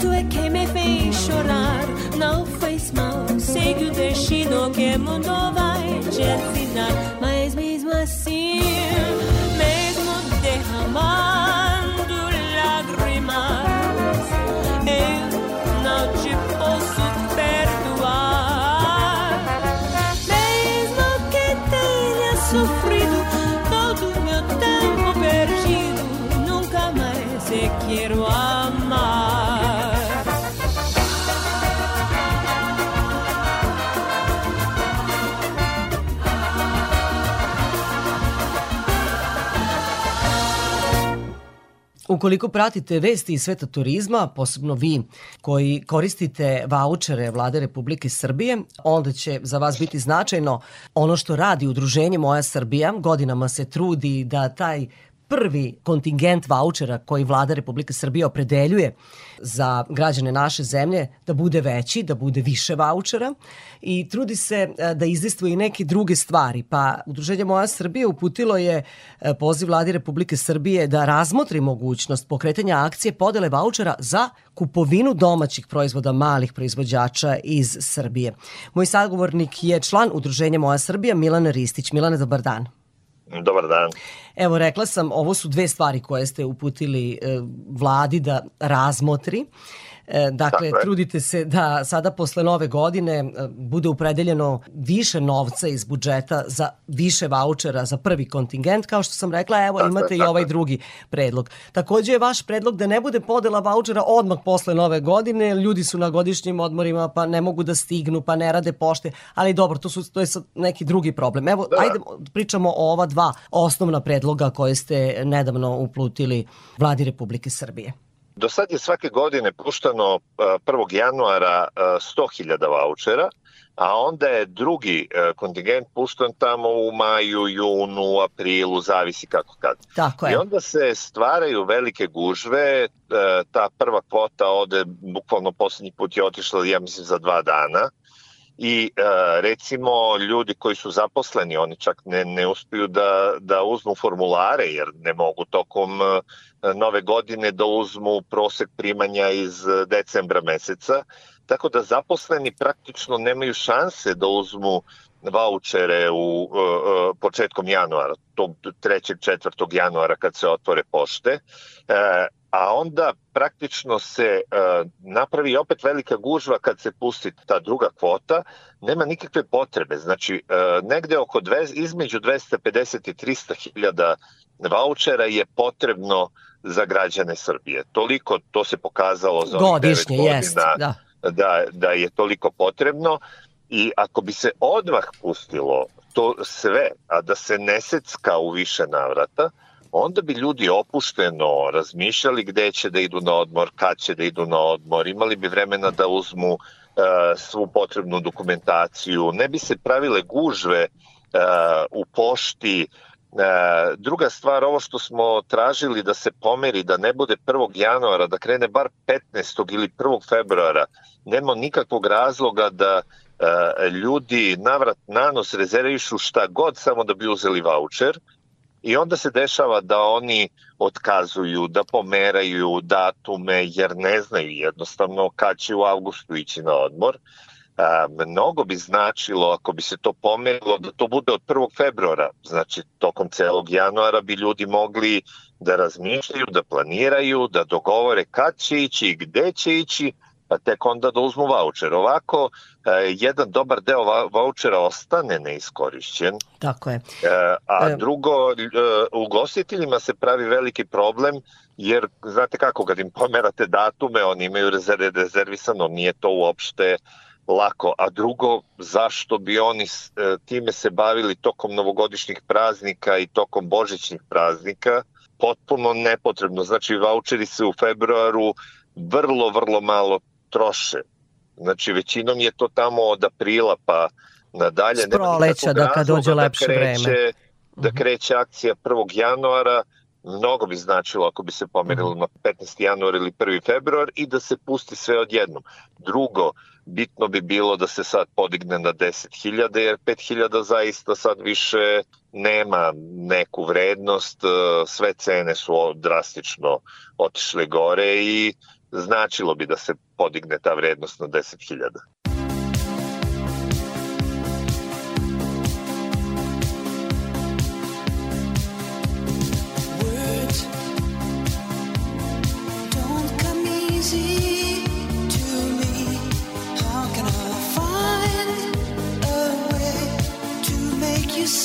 [SPEAKER 1] tu é quem me fez chorar. Não faz mal, segue o destino que o mundo vai te ensinar. Mas mesmo assim, mesmo derramando
[SPEAKER 12] Ukoliko pratite vesti iz sveta turizma, posebno vi koji koristite vaučere vlade Republike Srbije, onda će za vas biti značajno ono što radi udruženje Moja Srbija. Godinama se trudi da taj
[SPEAKER 1] prvi kontingent vouchera koji vlada Republike Srbije opredeljuje za građane naše zemlje da bude veći, da bude više vouchera i trudi se e, da izdejstvuje i neke druge stvari. Pa Udruženje Moja Srbije uputilo je e, poziv vladi Republike Srbije da razmotri mogućnost pokretanja akcije podele vouchera za kupovinu domaćih proizvoda malih proizvođača iz Srbije. Moj sagovornik je član Udruženja Moja Srbija Milana Ristić. Milane, dobar dan.
[SPEAKER 13] Dobar dan.
[SPEAKER 1] Evo, rekla sam, ovo su dve stvari koje ste uputili e, vladi da razmotri. E, dakle, trudite se da sada posle nove godine e, bude upredeljeno više novca iz budžeta za više vouchera za prvi kontingent, kao što sam rekla, evo
[SPEAKER 13] Tako
[SPEAKER 1] imate
[SPEAKER 13] je,
[SPEAKER 1] i
[SPEAKER 13] tako
[SPEAKER 1] ovaj drugi predlog. Takođe je vaš predlog da ne bude podela vouchera odmah posle nove godine, ljudi su na godišnjim odmorima pa ne mogu da stignu, pa ne rade pošte, ali dobro, to, su, to je sad neki drugi problem. Evo,
[SPEAKER 13] Da.
[SPEAKER 1] ajde pričamo o ova dva osnovna predloga koje ste nedavno uplutili vladi Republike Srbije.
[SPEAKER 13] Do sad je svake godine puštano a, 1. januara a, 100.000 vouchera, a onda je drugi a, kontingent pušten tamo u maju, junu, aprilu, zavisi kako kad.
[SPEAKER 1] Tako
[SPEAKER 13] I
[SPEAKER 1] je.
[SPEAKER 13] onda se stvaraju velike gužve, e, ta prva kvota ode, bukvalno poslednji put je otišla, ja mislim, za dva dana. I e, recimo ljudi koji su zaposleni, oni čak ne, ne uspiju da, da uzmu formulare jer ne mogu tokom e, nove godine da uzmu prosek primanja iz e, decembra meseca. Tako da zaposleni praktično nemaju šanse da uzmu vouchere u e, e, početkom januara, tog 3. 4. januara kad se otvore pošte. E, a onda praktično se e, napravi opet velika gužva kad se pusti ta druga kvota, nema nikakve potrebe. Znači, e, negde oko dve, između 250 i 300 hiljada vouchera je potrebno za građane Srbije. Toliko, to se pokazalo za ovih
[SPEAKER 1] Godišnje,
[SPEAKER 13] devet
[SPEAKER 1] jest,
[SPEAKER 13] godina
[SPEAKER 1] da.
[SPEAKER 13] da, da je toliko potrebno i ako bi se odmah pustilo to sve, a da se ne secka u više navrata, onda bi ljudi opušteno razmišljali gde će da idu na odmor, kad će da idu na odmor, imali bi vremena da uzmu e, svu potrebnu dokumentaciju, ne bi se pravile gužve e, u pošti, e, druga stvar, ovo što smo tražili da se pomeri, da ne bude 1. januara, da krene bar 15. ili 1. februara, nema nikakvog razloga da e, ljudi navrat nanos rezervišu šta god samo da bi uzeli voucher i onda se dešava da oni otkazuju, da pomeraju datume jer ne znaju jednostavno kad će u avgustu ići na odmor. A, mnogo bi značilo ako bi se to pomerilo da to bude od 1. februara, znači tokom celog januara bi ljudi mogli da razmišljaju, da planiraju, da dogovore kad će ići i gde će ići, pa tek onda da uzmu voucher. Ovako, e, jedan dobar deo vouchera ostane neiskorišćen,
[SPEAKER 1] Tako je.
[SPEAKER 13] E, a
[SPEAKER 1] E.
[SPEAKER 13] drugo, ugostiteljima se pravi veliki problem, jer znate kako, kad im pomerate datume, oni imaju rezervisano, nije to uopšte lako. A drugo, zašto bi oni e, time se bavili tokom novogodišnjih praznika i tokom božićnih praznika? Potpuno nepotrebno. Znači, voucheri se u februaru vrlo, vrlo malo troše. Znači, većinom je to tamo od aprila pa nadalje.
[SPEAKER 1] S proleća, da kad dođe lepše
[SPEAKER 13] kreće,
[SPEAKER 1] vreme.
[SPEAKER 13] Da kreće akcija 1. januara, mnogo bi značilo ako bi se pomerilo na 15. januar ili 1. februar i da se pusti sve odjednom. Drugo, bitno bi bilo da se sad podigne na 10.000 jer 5.000 zaista sad više nema neku vrednost, e, sve cene su drastično otišle gore i značilo bi da se podigne ta vrednost na 10.000.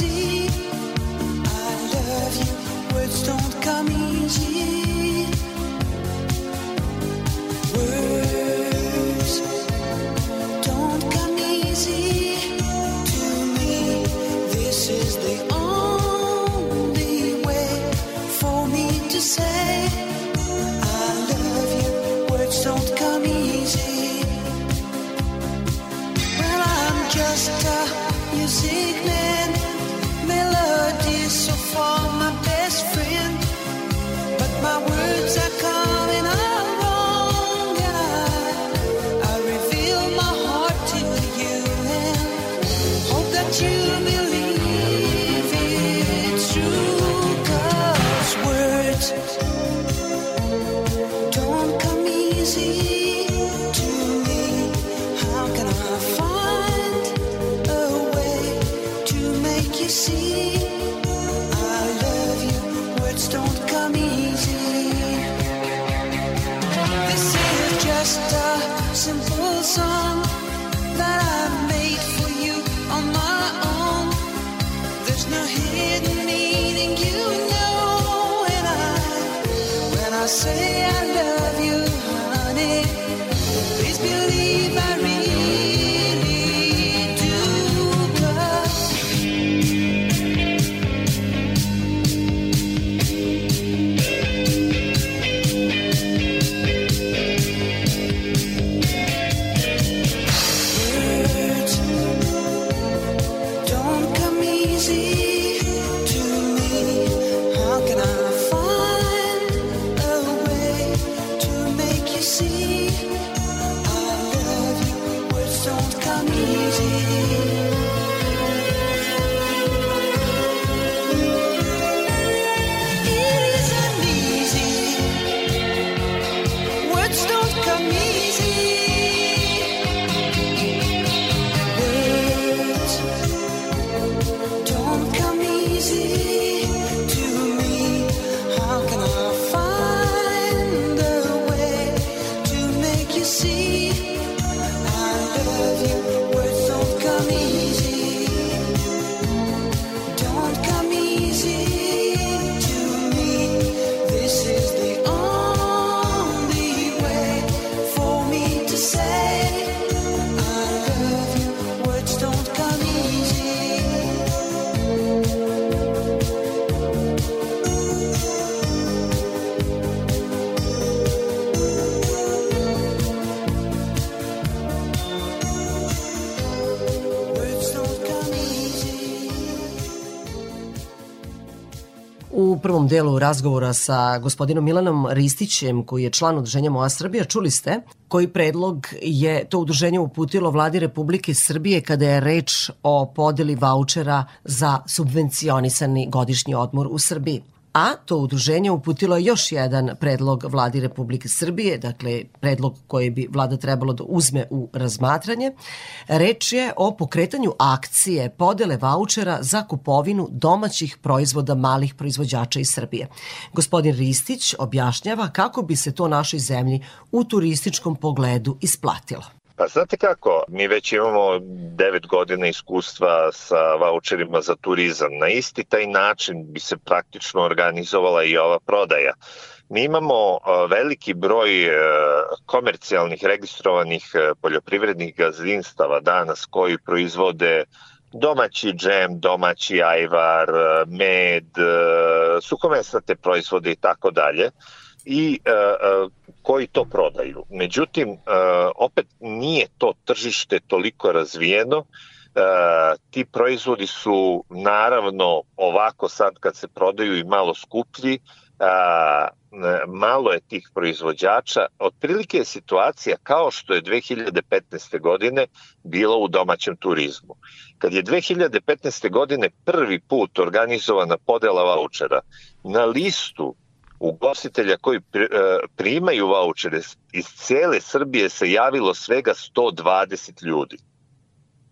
[SPEAKER 14] I love you? Words don't come easy. Words don't come easy to me. This is the only way for me to say I love you. Words don't come easy. Well, I'm just a music man. Melodies so for my best friend, but my words are coming out.
[SPEAKER 1] Delu razgovora sa gospodinom Milanom Ristićem, koji je član udruženja Moja Srbija, čuli ste koji predlog je to udruženje uputilo vladi Republike Srbije kada je reč o podeli vaučera za subvencionisani godišnji odmor u Srbiji. A to udruženje uputilo je još jedan predlog vladi Republike Srbije, dakle predlog koji bi vlada trebalo da uzme u razmatranje. Reč je o pokretanju akcije podele vaučera za kupovinu domaćih proizvoda malih proizvođača iz Srbije. Gospodin Ristić objašnjava kako bi se to našoj zemlji u turističkom pogledu isplatilo.
[SPEAKER 13] Pa znate kako, mi već imamo 9 godina iskustva sa voucherima za turizam. Na isti taj način bi se praktično organizovala i ova prodaja. Mi imamo a, veliki broj e, komercijalnih registrovanih e, poljoprivrednih gazdinstava danas koji proizvode domaći džem, domaći ajvar, e, med, e, suhomesnate proizvode i tako dalje i e, e, koji to prodaju. Međutim, e, opet nije to tržište toliko razvijeno, e, ti proizvodi su naravno ovako sad kad se prodaju i malo skuplji, e, malo je tih proizvođača. Otprilike je situacija kao što je 2015. godine bilo u domaćem turizmu. Kad je 2015. godine prvi put organizovana podela vouchera, na listu ugostitelja koji e, primaju vouchere iz cele Srbije se javilo svega 120 ljudi.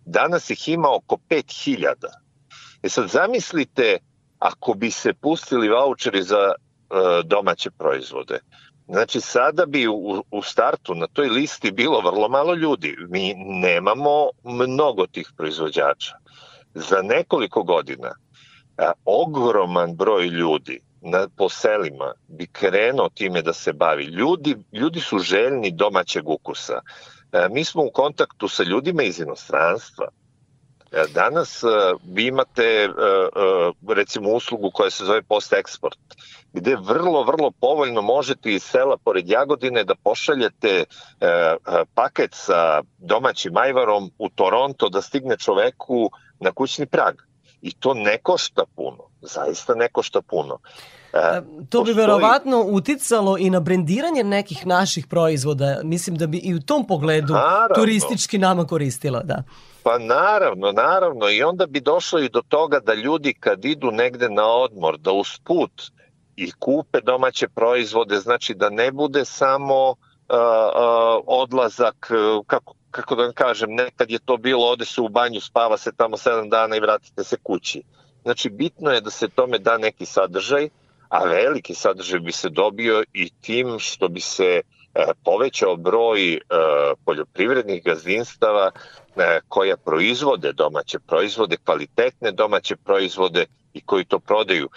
[SPEAKER 13] Danas ih ima oko 5000. E sad zamislite ako bi se pustili voucheri za e, domaće proizvode. Znači sada bi u, u startu na toj listi bilo vrlo malo ljudi. Mi nemamo mnogo tih proizvođača. Za nekoliko godina a, ogroman broj ljudi na, po selima bi krenuo time da se bavi. Ljudi, ljudi su željni domaćeg ukusa. E, mi smo u kontaktu sa ljudima iz inostranstva. E, Danas e, vi imate e, e, recimo uslugu koja se zove post-eksport, gde vrlo, vrlo povoljno možete iz sela pored Jagodine da pošaljete e, e, paket sa domaćim ajvarom u Toronto da stigne čoveku na kućni prag I to ne košta puno, zaista ne košta puno.
[SPEAKER 1] E, to bi verovatno uticalo i na brendiranje nekih naših proizvoda. Mislim da bi i u tom pogledu naravno. turistički nama koristilo, da.
[SPEAKER 13] Pa naravno, naravno. I onda bi došlo i do toga da ljudi kad idu negde na odmor, da uz put i kupe domaće proizvode, znači da ne bude samo uh, odlazak, uh, kako, kako da vam kažem, nekad je to bilo, ode se u banju, spava se tamo 7 dana i vratite se kući. Znači, bitno je da se tome da neki sadržaj, a veliki sadržaj bi se dobio i tim što bi se povećao broj poljoprivrednih gazdinstava koja proizvode domaće proizvode, kvalitetne domaće proizvode i koji to prodaju.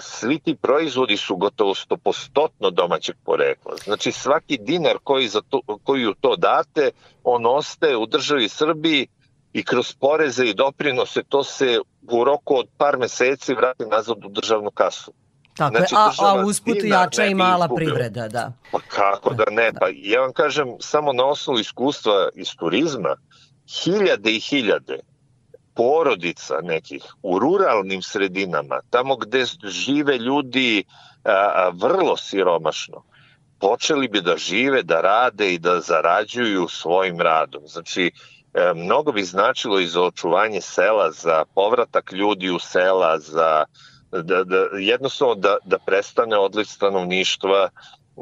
[SPEAKER 13] Svi ti proizvodi su gotovo stopostotno domaćeg porekla. Znači svaki dinar koji, za to, koji u to date, on ostaje u državi Srbiji i kroz poreze i doprinose to se u roku od par meseci vrati nazad u državnu kasu.
[SPEAKER 1] Tako znači, a, a usput jača i mala privreda, da.
[SPEAKER 13] Pa kako da ne, da. pa ja vam kažem, samo na osnovu iskustva iz turizma, hiljade i hiljade porodica nekih u ruralnim sredinama, tamo gde žive ljudi a, a, vrlo siromašno, počeli bi da žive, da rade i da zarađuju svojim radom. Znači, e, mnogo bi značilo i za očuvanje sela, za povratak ljudi u sela, za da, da, jednostavno da, da prestane odliv stanovništva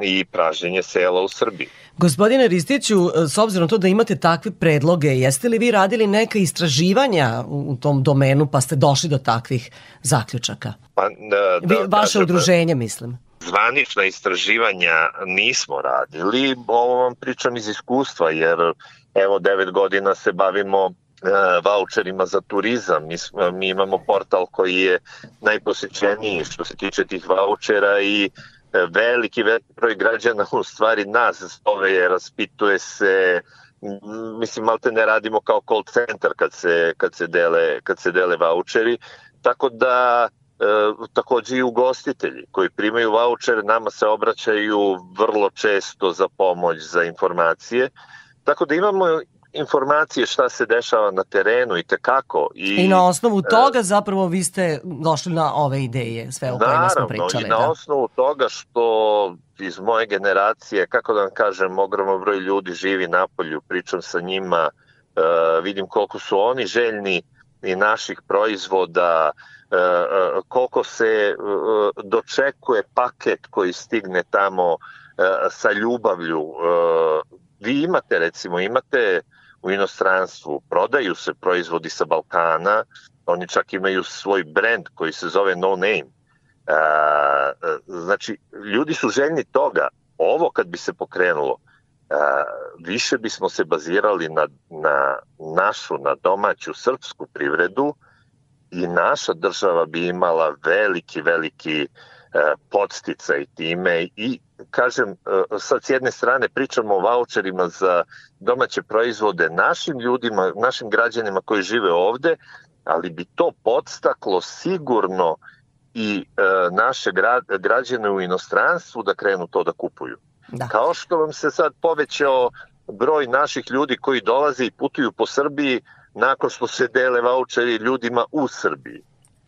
[SPEAKER 13] i pražnjenje sela u Srbiji.
[SPEAKER 1] Gospodine Ristiću, s obzirom to da imate takve predloge, jeste li vi radili neka istraživanja u tom domenu pa ste došli do takvih zaključaka?
[SPEAKER 13] Pa, da,
[SPEAKER 1] vi, vaše da, udruženje, mislim.
[SPEAKER 13] Zvanična istraživanja nismo radili, ovo vam pričam iz iskustva, jer evo devet godina se bavimo E, voucherima za turizam. Mi, mi imamo portal koji je najposećeniji što se tiče tih vouchera i e, veliki, veliki broj građana u stvari nas zove, raspituje se, mislim, malte ne radimo kao call center kad se, kad se, dele, kad se dele voucheri, tako da e, takođe i ugostitelji koji primaju voucher nama se obraćaju vrlo često za pomoć, za informacije, tako da imamo informacije šta se dešava na terenu i tekako.
[SPEAKER 1] I, I na osnovu e, toga zapravo vi ste došli na ove ideje, sve o kojima smo pričali.
[SPEAKER 13] Naravno, i na
[SPEAKER 1] da.
[SPEAKER 13] osnovu toga što iz moje generacije, kako da vam kažem, ogroman broj ljudi živi na polju, pričam sa njima, uh, vidim koliko su oni željni i naših proizvoda, uh, koliko se uh, dočekuje paket koji stigne tamo sa ljubavlju. Vi imate, recimo, imate u inostranstvu, prodaju se proizvodi sa Balkana, oni čak imaju svoj brend koji se zove No Name. A, znači, ljudi su željni toga. Ovo kad bi se pokrenulo, a, više bismo se bazirali na, na našu, na domaću srpsku privredu i naša država bi imala veliki, veliki podsticaj time i kažem, e, sad s jedne strane pričamo o voucherima za domaće proizvode našim ljudima, našim građanima koji žive ovde, ali bi to podstaklo sigurno i e, naše građane u inostranstvu da krenu to da kupuju. Da. Kao što vam se sad povećao broj naših ljudi koji dolaze i putuju po Srbiji nakon što se dele voucheri ljudima u Srbiji.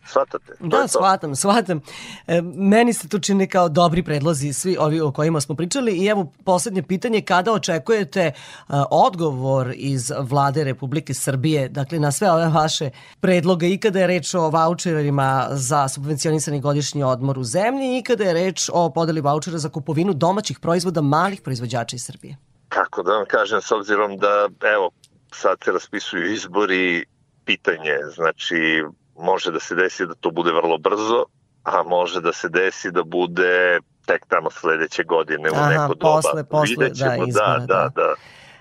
[SPEAKER 13] Shvatate?
[SPEAKER 1] Da, shvatam, shvatam. E, meni se to čini kao dobri predlozi svi ovi o kojima smo pričali i evo poslednje pitanje, kada očekujete uh, odgovor iz vlade Republike Srbije, dakle na sve ove vaše predloge i kada je reč o voucherima za subvencionisani godišnji odmor u zemlji i kada je reč o podeli vouchera za kupovinu domaćih proizvoda malih proizvođača iz Srbije?
[SPEAKER 13] Kako da vam kažem, s obzirom da, evo, sad se raspisuju izbori, pitanje, znači može da se desi da to bude vrlo brzo, a može da se desi da bude tek tamo sledeće godine u Aha, neko doba.
[SPEAKER 1] Posle, posle, da,
[SPEAKER 13] da, izbora, da, da, da.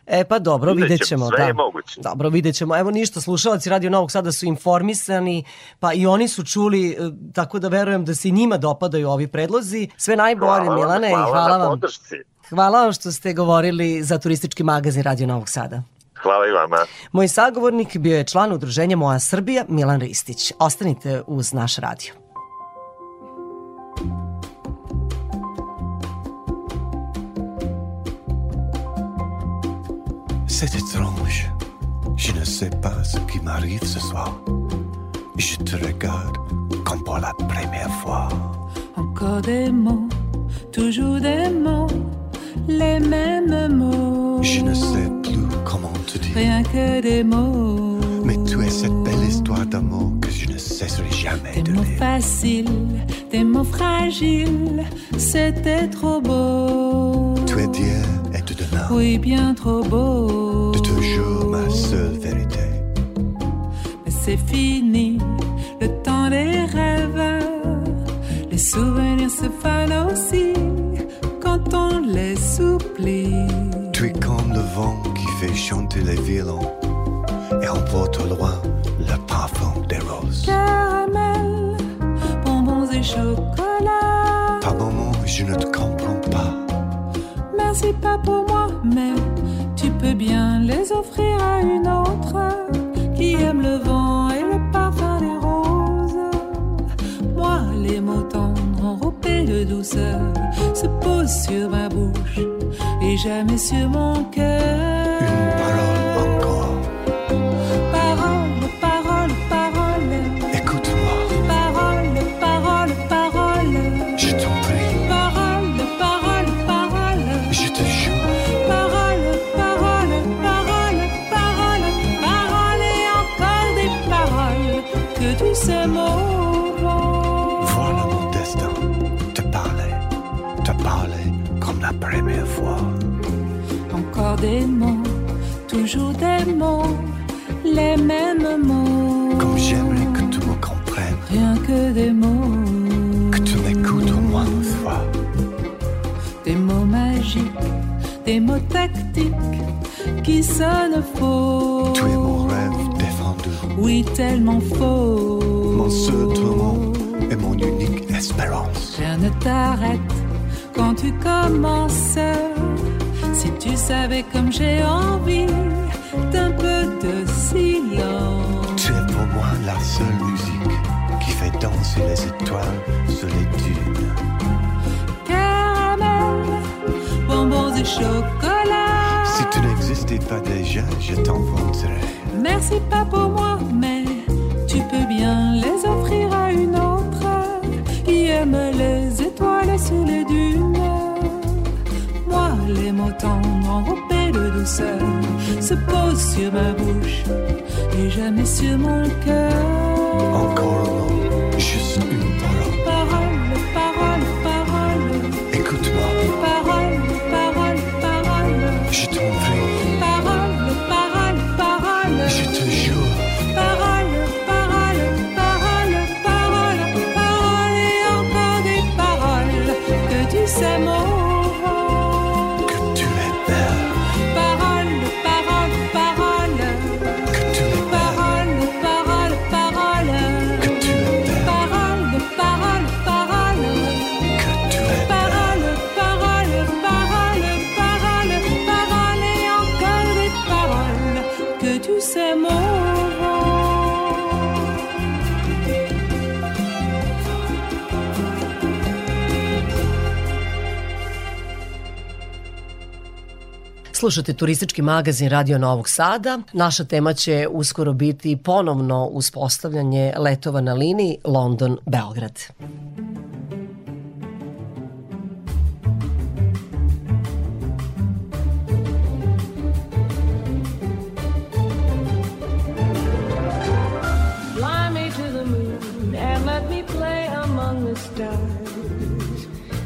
[SPEAKER 1] E pa dobro, vidjet, vidjet ćemo.
[SPEAKER 13] Sve
[SPEAKER 1] da.
[SPEAKER 13] je moguće.
[SPEAKER 1] Dobro, vidjet ćemo. Evo ništa, slušalci Radio Novog Sada su informisani, pa i oni su čuli, e, tako da verujem da se i njima dopadaju ovi predlozi. Sve najbolje, hvala, Milane, hvala, i hvala vam. Podršci. Hvala vam što ste govorili za turistički magazin Radio Novog Sada.
[SPEAKER 13] Hvala i vama.
[SPEAKER 1] Moj sagovornik bio je član udruženja Moja Srbija, Milan Ristić. Ostanite uz naš radio. C'est étrange. Je ne sais pas ce qui m'arrive ce soir.
[SPEAKER 15] je te regarde comme pour la première fois.
[SPEAKER 16] Encore des mots, toujours des mots, les mêmes mots.
[SPEAKER 15] Je ne sais comment te dire.
[SPEAKER 16] Rien que des mots.
[SPEAKER 15] Mais tu es cette belle histoire d'amour que je ne cesserai jamais
[SPEAKER 16] Des
[SPEAKER 15] de
[SPEAKER 16] mots
[SPEAKER 15] lire.
[SPEAKER 16] faciles, des mots fragiles, c'était trop beau.
[SPEAKER 15] Tu es d'hier et de demain.
[SPEAKER 16] Oui, bien trop beau.
[SPEAKER 15] De toujours ma seule vérité.
[SPEAKER 16] Mais c'est fini, le temps des rêves. Les souvenirs se fanent aussi quand on les oublie.
[SPEAKER 15] Tu es comme le vent fait chanter les violons et emporte au loin le parfum des roses.
[SPEAKER 16] Caramel, bonbons et chocolat.
[SPEAKER 15] Par moments, je ne te comprends pas.
[SPEAKER 16] Merci pas pour moi, mais tu peux bien les offrir à une autre qui aime le vent et le parfum des roses. Moi, les mots enrobés de douceur se posent sur ma bouche et jamais sur mon cœur.
[SPEAKER 15] Une parole encore.
[SPEAKER 16] Des mots, toujours des mots, les mêmes mots.
[SPEAKER 15] Comme j'aimerais que tu me comprennes,
[SPEAKER 16] Rien que des mots,
[SPEAKER 15] que tu m'écoutes au moins une fois.
[SPEAKER 16] des mots magiques, des mots tactiques qui sonnent faux.
[SPEAKER 15] Tu es mon rêve défendu,
[SPEAKER 16] Oui, tellement faux.
[SPEAKER 15] mon seul tourment et mon unique espérance.
[SPEAKER 16] Rien ne t'arrête quand tu commences. Si tu savais comme j'ai envie d'un peu de silence.
[SPEAKER 15] Tu es pour moi la seule musique qui fait danser les étoiles sur les dunes.
[SPEAKER 16] Caramel, bonbons et chocolat.
[SPEAKER 15] Si tu n'existais pas déjà, je t'inventerais.
[SPEAKER 16] Merci pas pour moi, mais tu peux bien les offrir à une autre qui aime les les mots tendres enrobés de douceur se posent sur ma bouche et jamais sur mon cœur.
[SPEAKER 15] Encore un juste une. Parole,
[SPEAKER 1] Slušate turistički magazin Radio Novog Sada. Naša tema će uskoro biti ponovno uspostavljanje letova na liniji London-Beograd.
[SPEAKER 17] Fly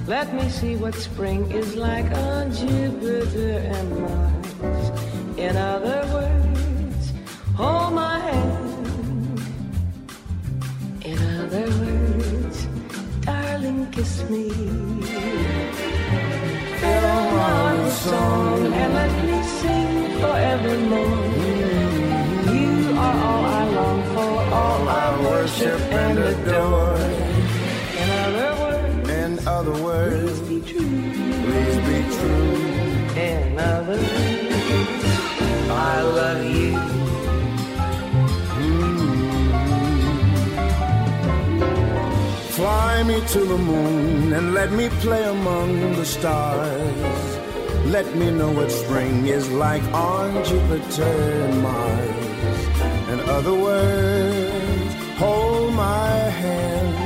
[SPEAKER 17] Let me see what spring is like on Jupiter and Mars. In other words, hold my hand. In other words, darling, kiss me. Fill my heart with song and let me sing forevermore. You are all I long for, all I worship and adore. Other words,
[SPEAKER 18] words,
[SPEAKER 17] be true.
[SPEAKER 18] please be true.
[SPEAKER 17] In other words, I love you. Mm-hmm.
[SPEAKER 18] Fly me to the moon and let me play among the stars. Let me know what spring is like on Jupiter and Mars. In other words, hold my hand.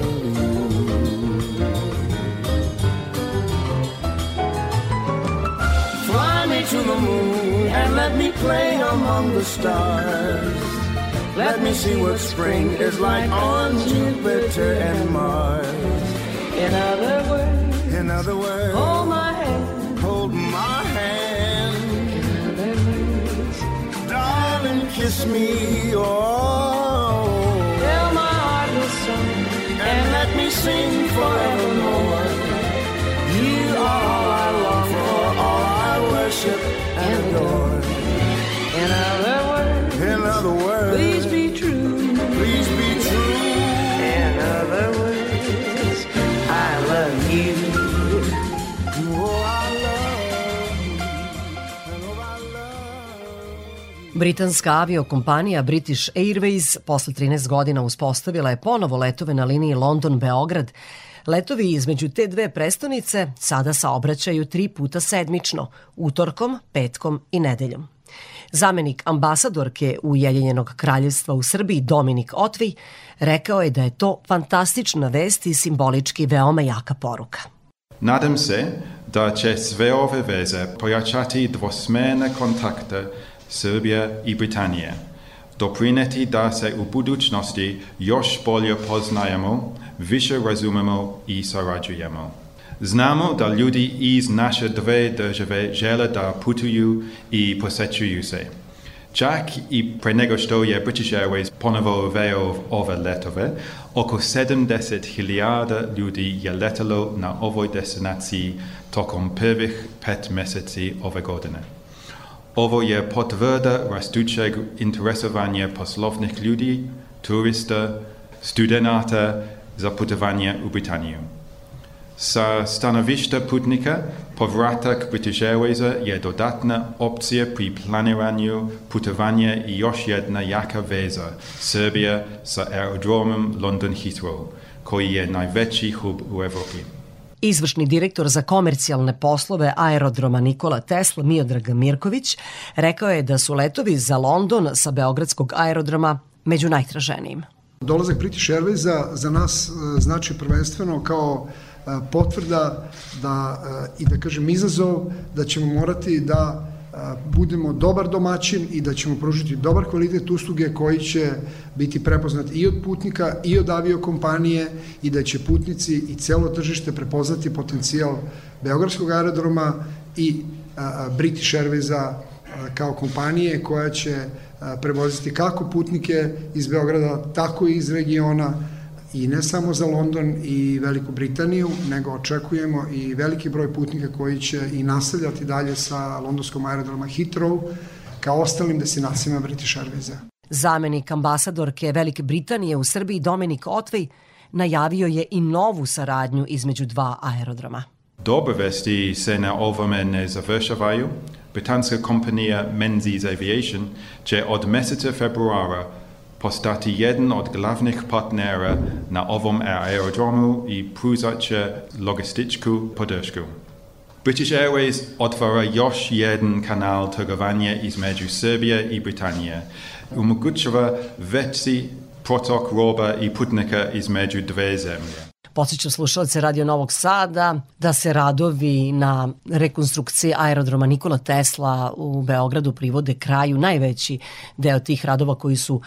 [SPEAKER 18] among the stars. Let me see what spring is like on Jupiter and Mars.
[SPEAKER 17] In other words,
[SPEAKER 18] In other words,
[SPEAKER 17] hold my hand.
[SPEAKER 18] hold my hand.
[SPEAKER 17] In other words,
[SPEAKER 18] Darling, kiss me, oh,
[SPEAKER 17] fill my heart with song.
[SPEAKER 18] and let me sing forevermore. You are all I long for, all I worship and adore.
[SPEAKER 17] In other words,
[SPEAKER 18] In other words,
[SPEAKER 17] please be true.
[SPEAKER 18] please be true.
[SPEAKER 17] In other words, I love you.
[SPEAKER 18] Oh, I love you. And oh, I love
[SPEAKER 1] Britanska aviokompanija British Airways posle 13 godina uspostavila je ponovo letove na liniji London-Beograd. Letovi između te dve prestonice sada saobraćaju tri puta sedmično, utorkom, petkom i nedeljom. Zamenik ambasadorke Ujedinjenog kraljevstva u Srbiji Dominik Otvij rekao je da je to fantastična vest i simbolički veoma jaka poruka.
[SPEAKER 19] Nadam se da će sve ove veze pojačati dvosmerne kontakte Srbije i Britanije, doprineti da se u budućnosti još bolje poznajemo, više razumemo i sarađujemo. Znamo da ljudi iz naše dve države žele da putuju i posećuju se. Čak i pre nego što je British Airways ponovo uveo ove letove, oko 70 hiljada ljudi je letalo na ovoj destinaciji tokom prvih pet meseci ove godine. Ovo je potvrda rastućeg interesovanja poslovnih ljudi, turista, studenata za putovanje u Britaniju. Sa stanovišta putnika, povratak British Airwaysa je dodatna opcija pri planiranju putovanja i još jedna jaka veza Srbija sa aerodromom London Heathrow, koji je najveći hub u Evropi.
[SPEAKER 1] Izvršni direktor za komercijalne poslove aerodroma Nikola Tesla Miodrag Mirković rekao je da su letovi za London sa Beogradskog aerodroma među najtraženijim.
[SPEAKER 20] Dolazak British Airwaysa za nas e, znači prvenstveno kao e, potvrda da, e, i da kažem izazov da ćemo morati da budemo dobar domaćin i da ćemo pružiti dobar kvalitet usluge koji će biti prepoznat i od putnika i od aviokompanije i da će putnici i celo tržište prepoznati potencijal Beogradskog aerodroma i British Airwaysa kao kompanije koja će prevoziti kako putnike iz Beograda, tako i iz regiona i ne samo za London i Veliku Britaniju, nego očekujemo i veliki broj putnika koji će i nastavljati dalje sa londonskom aerodroma Heathrow kao ostalim destinacijama British Airwaysa.
[SPEAKER 1] Zamenik ambasadorke Velike Britanije u Srbiji Dominik Otvej najavio je i novu saradnju između dva aerodroma.
[SPEAKER 19] Dobre vesti se na ovome ne završavaju. Britanska kompanija Menzies Aviation će od meseca februara postati jedan od glavnih partnera na ovom aerodromu i pružat će logističku podršku. British Airways otvara još jedan kanal trgovanja između Srbije i Britanije. Omogućava veći protok roba i putnika između dve zemlje.
[SPEAKER 1] Podsećam slušalce Radio Novog Sada da se radovi na rekonstrukciji aerodroma Nikola Tesla u Beogradu privode kraju. Najveći deo tih radova koji su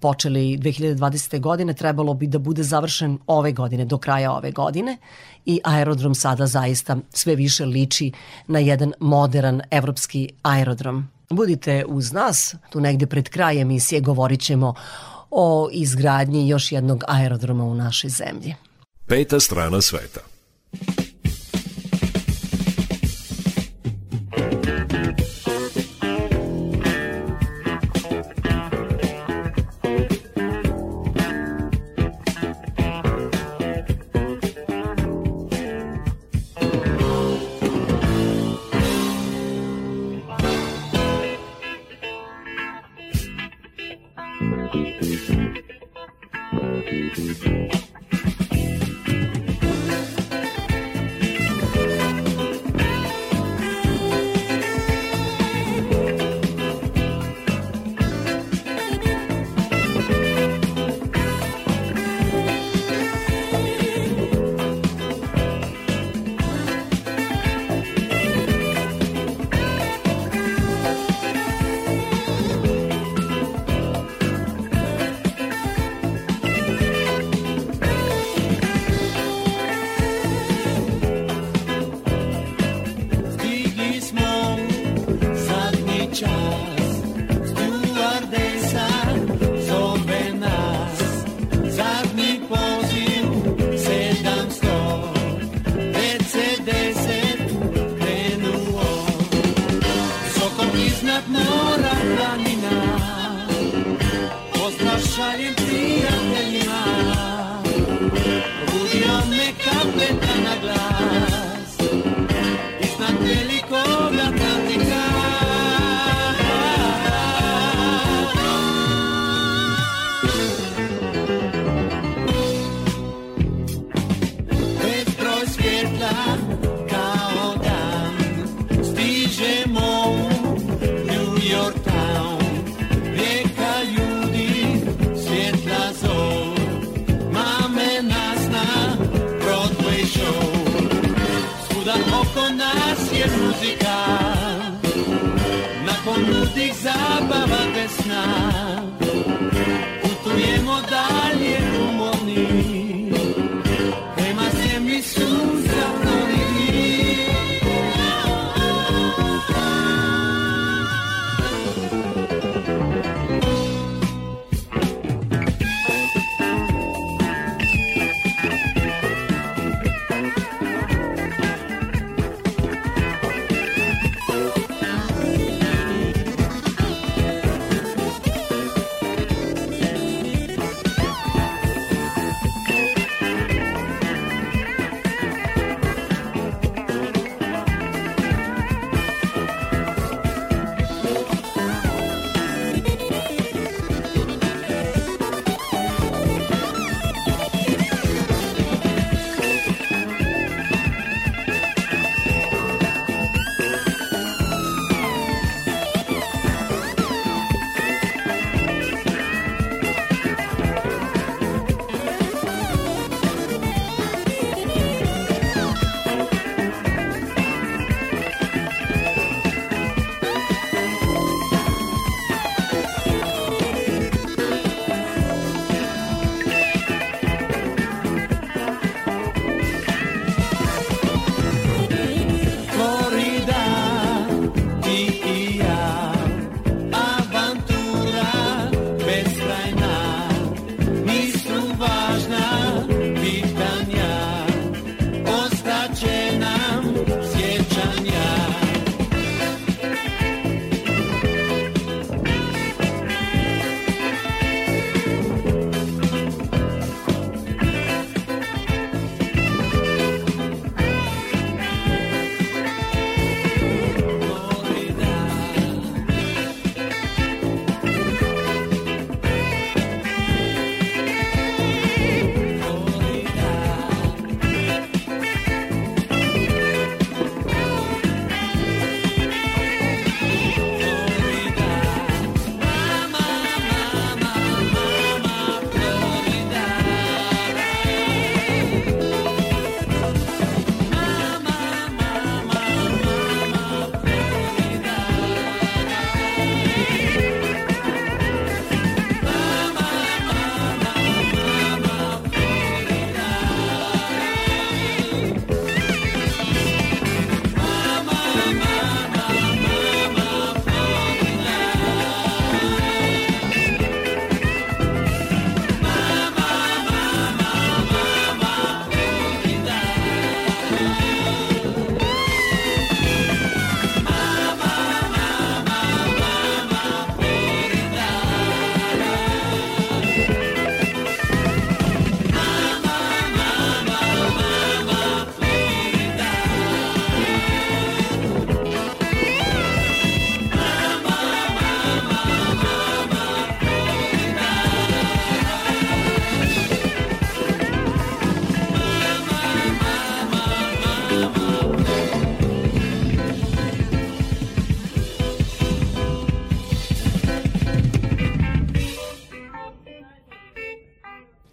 [SPEAKER 1] počeli 2020. godine trebalo bi da bude završen ove godine, do kraja ove godine i aerodrom sada zaista sve više liči na jedan modern evropski aerodrom. Budite uz nas, tu negde pred kraj emisije govorit ćemo o izgradnji još jednog aerodroma u našoj zemlji.
[SPEAKER 2] Peta strana sveta.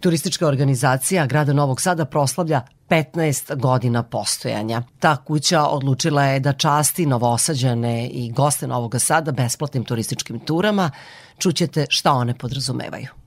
[SPEAKER 1] Turistička organizacija grada Novog Sada proslavlja 15 godina postojanja. Ta kuća odlučila je da časti novosađane i goste Novog Sada besplatnim turističkim turama. Čućete šta one podrazumevaju.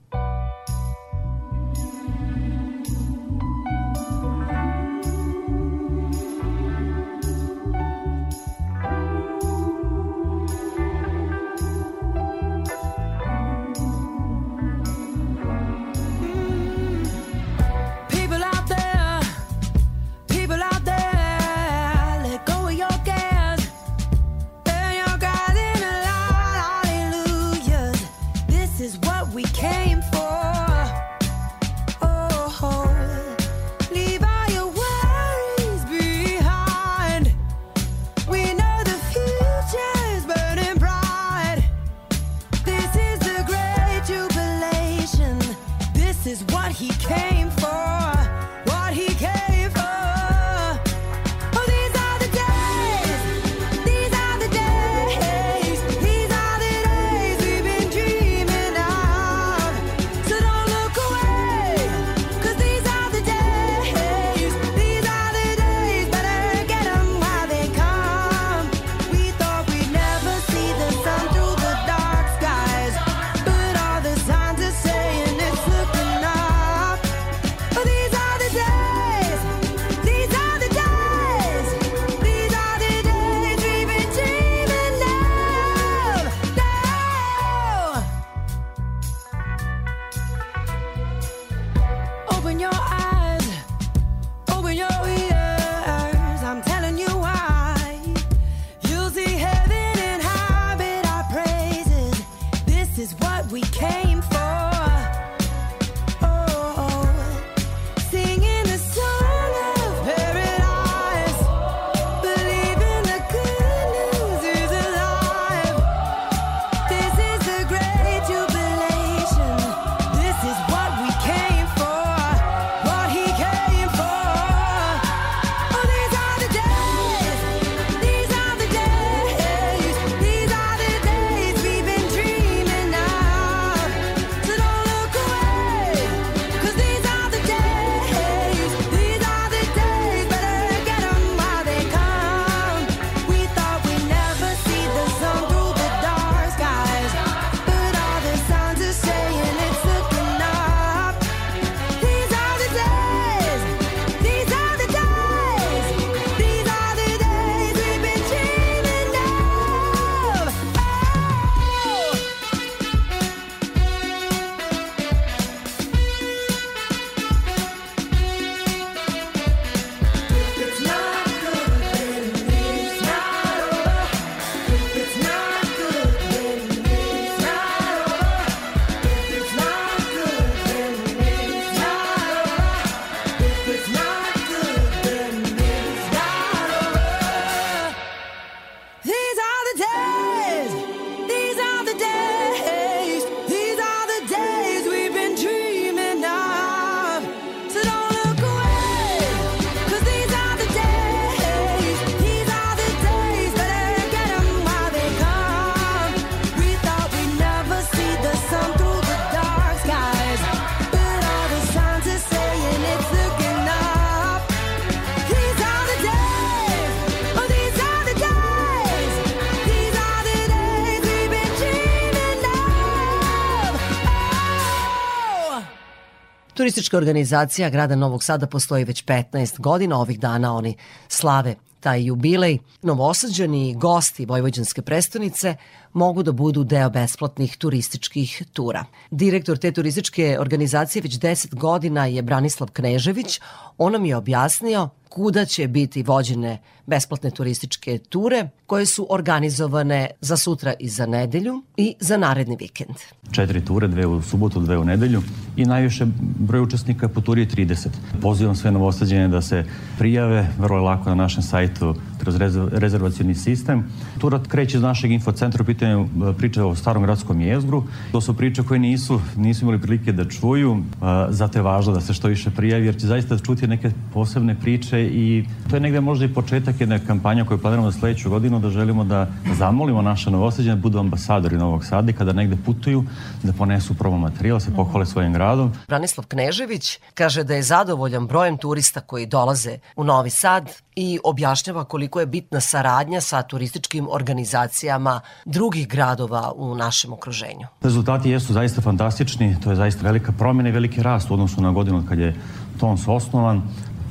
[SPEAKER 1] Turistička organizacija grada Novog Sada postoji već 15 godina. Ovih dana oni slave taj jubilej. Novosađani gosti Vojvođanske prestonice mogu da budu deo besplatnih turističkih tura. Direktor te turističke organizacije već 10 godina je Branislav Knežević. On nam je objasnio kuda će biti vođene besplatne turističke ture koje su organizovane za sutra i za nedelju i za naredni vikend.
[SPEAKER 21] četiri ture, dve u subotu, dve u nedelju i najviše broj učesnika po turi je 30. Pozivam sve novosađene da se prijave, vrlo je lako na našem sajtu kroz rezerv- rezervacioni sistem. Tura kreće iz našeg infocentra u pitanju e, priče o starom gradskom jezgru. To su priče koje nisu, nisu imali prilike da čuju, e, zato je važno da se što više prijavi jer će zaista čuti neke posebne priče i to je negde možda i početak jedne kampanje koju planiramo za sledeću godinu da želimo da zamolimo naše novosađene da budu ambasadori Novog Sada i kada negde putuju da ponesu promo materijal, da se pohvale svojim gradom.
[SPEAKER 1] Branislav Knežević kaže da je zadovoljan brojem turista koji dolaze u Novi Sad i objašnjava koliko je bitna saradnja sa turističkim organizacijama drugih gradova u našem okruženju.
[SPEAKER 21] Rezultati jesu zaista fantastični, to je zaista velika promjena i veliki rast u odnosu na godinu kad je TONS osnovan.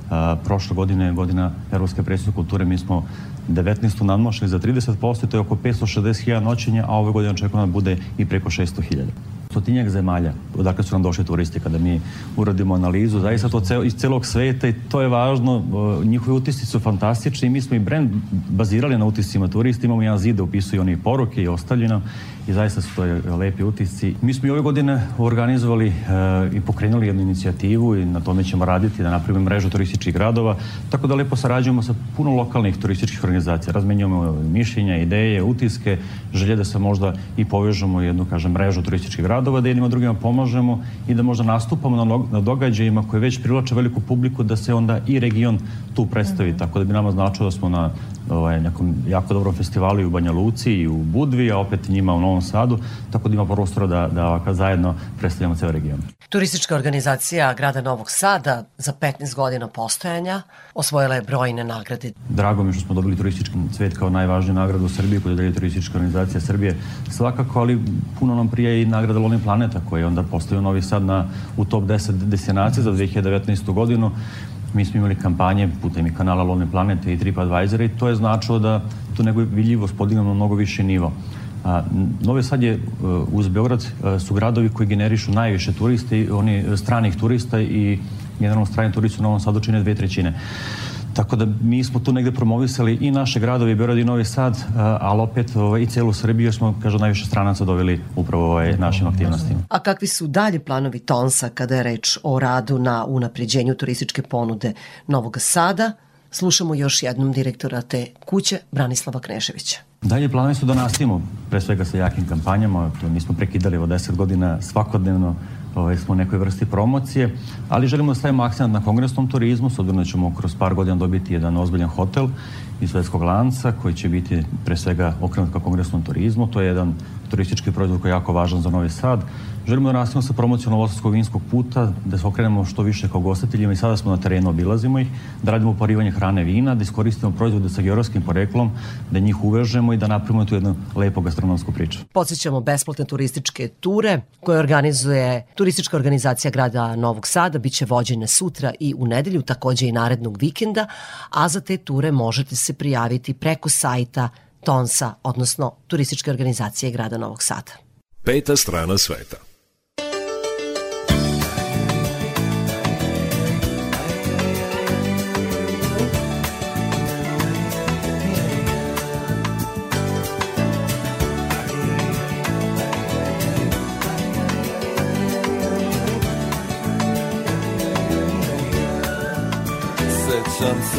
[SPEAKER 21] A, prošle godine je godina Evropske predstavlja kulture, mi smo 19. nadmošli za 30%, to je oko 560.000 noćenja, a ove godine očekujemo da bude i preko 600.000 stotinjak zemalja odakle su nam došli turisti kada mi uradimo analizu, zaista to ceo, iz celog sveta i to je važno, e, njihovi utisci su fantastični. I mi smo i brend bazirali na utiscima turista, imamo jedan zid da upisuju oni poruke i ostavljeno i zaista su to je, lepi utisci. Mi smo i ove godine organizovali e, i pokrenuli jednu inicijativu i na tome ćemo raditi da napravimo mrežu turističkih gradova, tako da lepo sarađujemo sa puno lokalnih turističkih organizacija, razmenjujemo mišljenja, ideje, utiske, želje da se možda i povežemo u jednu, kažem, mrežu turističkih gradova, da jednima drugima pomažemo i da možda nastupamo na, na događajima koje već privlače veliku publiku, da se onda i region tu predstavi, tako da bi nama značilo da smo na ovaj, nekom jako dobrom festivalu i u Banja Luci i u Budvi, a opet njima u Novom Sadu, tako da ima prostora da, da ovako zajedno predstavljamo ceo region.
[SPEAKER 1] Turistička organizacija grada Novog Sada za 15 godina postojanja osvojila je brojne nagrade.
[SPEAKER 21] Drago mi je što smo dobili turistički cvet kao najvažniju nagradu u Srbiji koju deluje turistička organizacija Srbije. Svakako, ali puno nam prije i nagrada Loni Planeta koja je onda postavio Novi Sad na, u top 10 destinacije za 2019. godinu. Mi smo imali kampanje putem i kanala Lone Planete i TripAdvisor i to je značilo da tu nego vidljivost podignemo na mnogo više nivo. Novi Sad je uh, uz Beograd uh, su gradovi koji generišu najviše turiste, oni uh, stranih turista i generalno strani turisti u Novom Sadu čine dve trećine. Tako da mi smo tu negde promovisali i naše gradovi, Beograd i Novi Sad, ali opet ovaj, i celu Srbiju jer smo, kažu, najviše stranaca doveli upravo ovaj, našim aktivnostima.
[SPEAKER 1] A kakvi su dalje planovi Tonsa kada je reč o radu na unapređenju turističke ponude Novog Sada? Slušamo još jednom direktora te kuće, Branislava Kneševića.
[SPEAKER 21] Dalje planovi su da nastavimo, pre svega sa jakim kampanjama, to nismo prekidali od 10 godina svakodnevno, ovaj, smo u nekoj vrsti promocije, ali želimo da stavimo akcent na kongresnom turizmu, s obzirom da ćemo kroz par godina dobiti jedan ozbiljan hotel iz svetskog lanca koji će biti pre svega okrenut ka kongresnom turizmu. To je jedan turistički proizvod koji je jako važan za Novi Sad. Želimo da nastavimo sa promocijom Novosadskog vinskog puta, da se okrenemo što više kao gostiteljima i sada smo na terenu, obilazimo ih, da radimo uparivanje hrane vina, da iskoristimo proizvode sa geografskim poreklom, da njih uvežemo i da napravimo tu jednu lepu gastronomsku priču.
[SPEAKER 1] Podsećamo besplatne turističke ture koje organizuje turistička organizacija grada Novog Sada, biće vođene sutra i u nedelju, takođe i narednog vikenda, a za te ture možete se prijaviti preko sajta TONSA, odnosno turističke organizacije grada Novog Sada.
[SPEAKER 2] Peta strana sveta.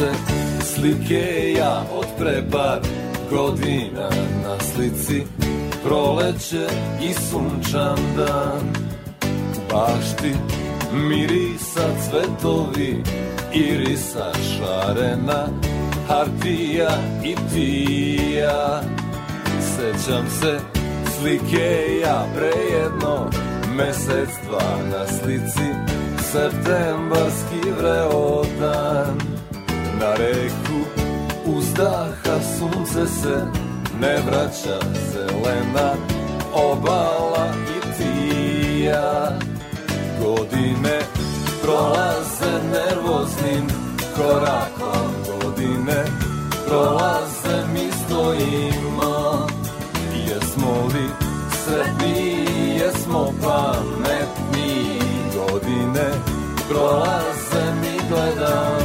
[SPEAKER 22] Se slike ja od pre par godina na slici Proleće i sunčan dan. Bašti mirisa cvetovi Irisa šarena Hartija i tija Sećam se slike ja prejedno Mesec dva na slici Septembarski vreo dan Na reku uzdaha sunce se ne vraća zelena obala i tija. Godine prolaze nervoznim korakom Godine prolaze mi stojimo. Jesmo li sretni, jesmo pametni? Godine prolaze mi gledamo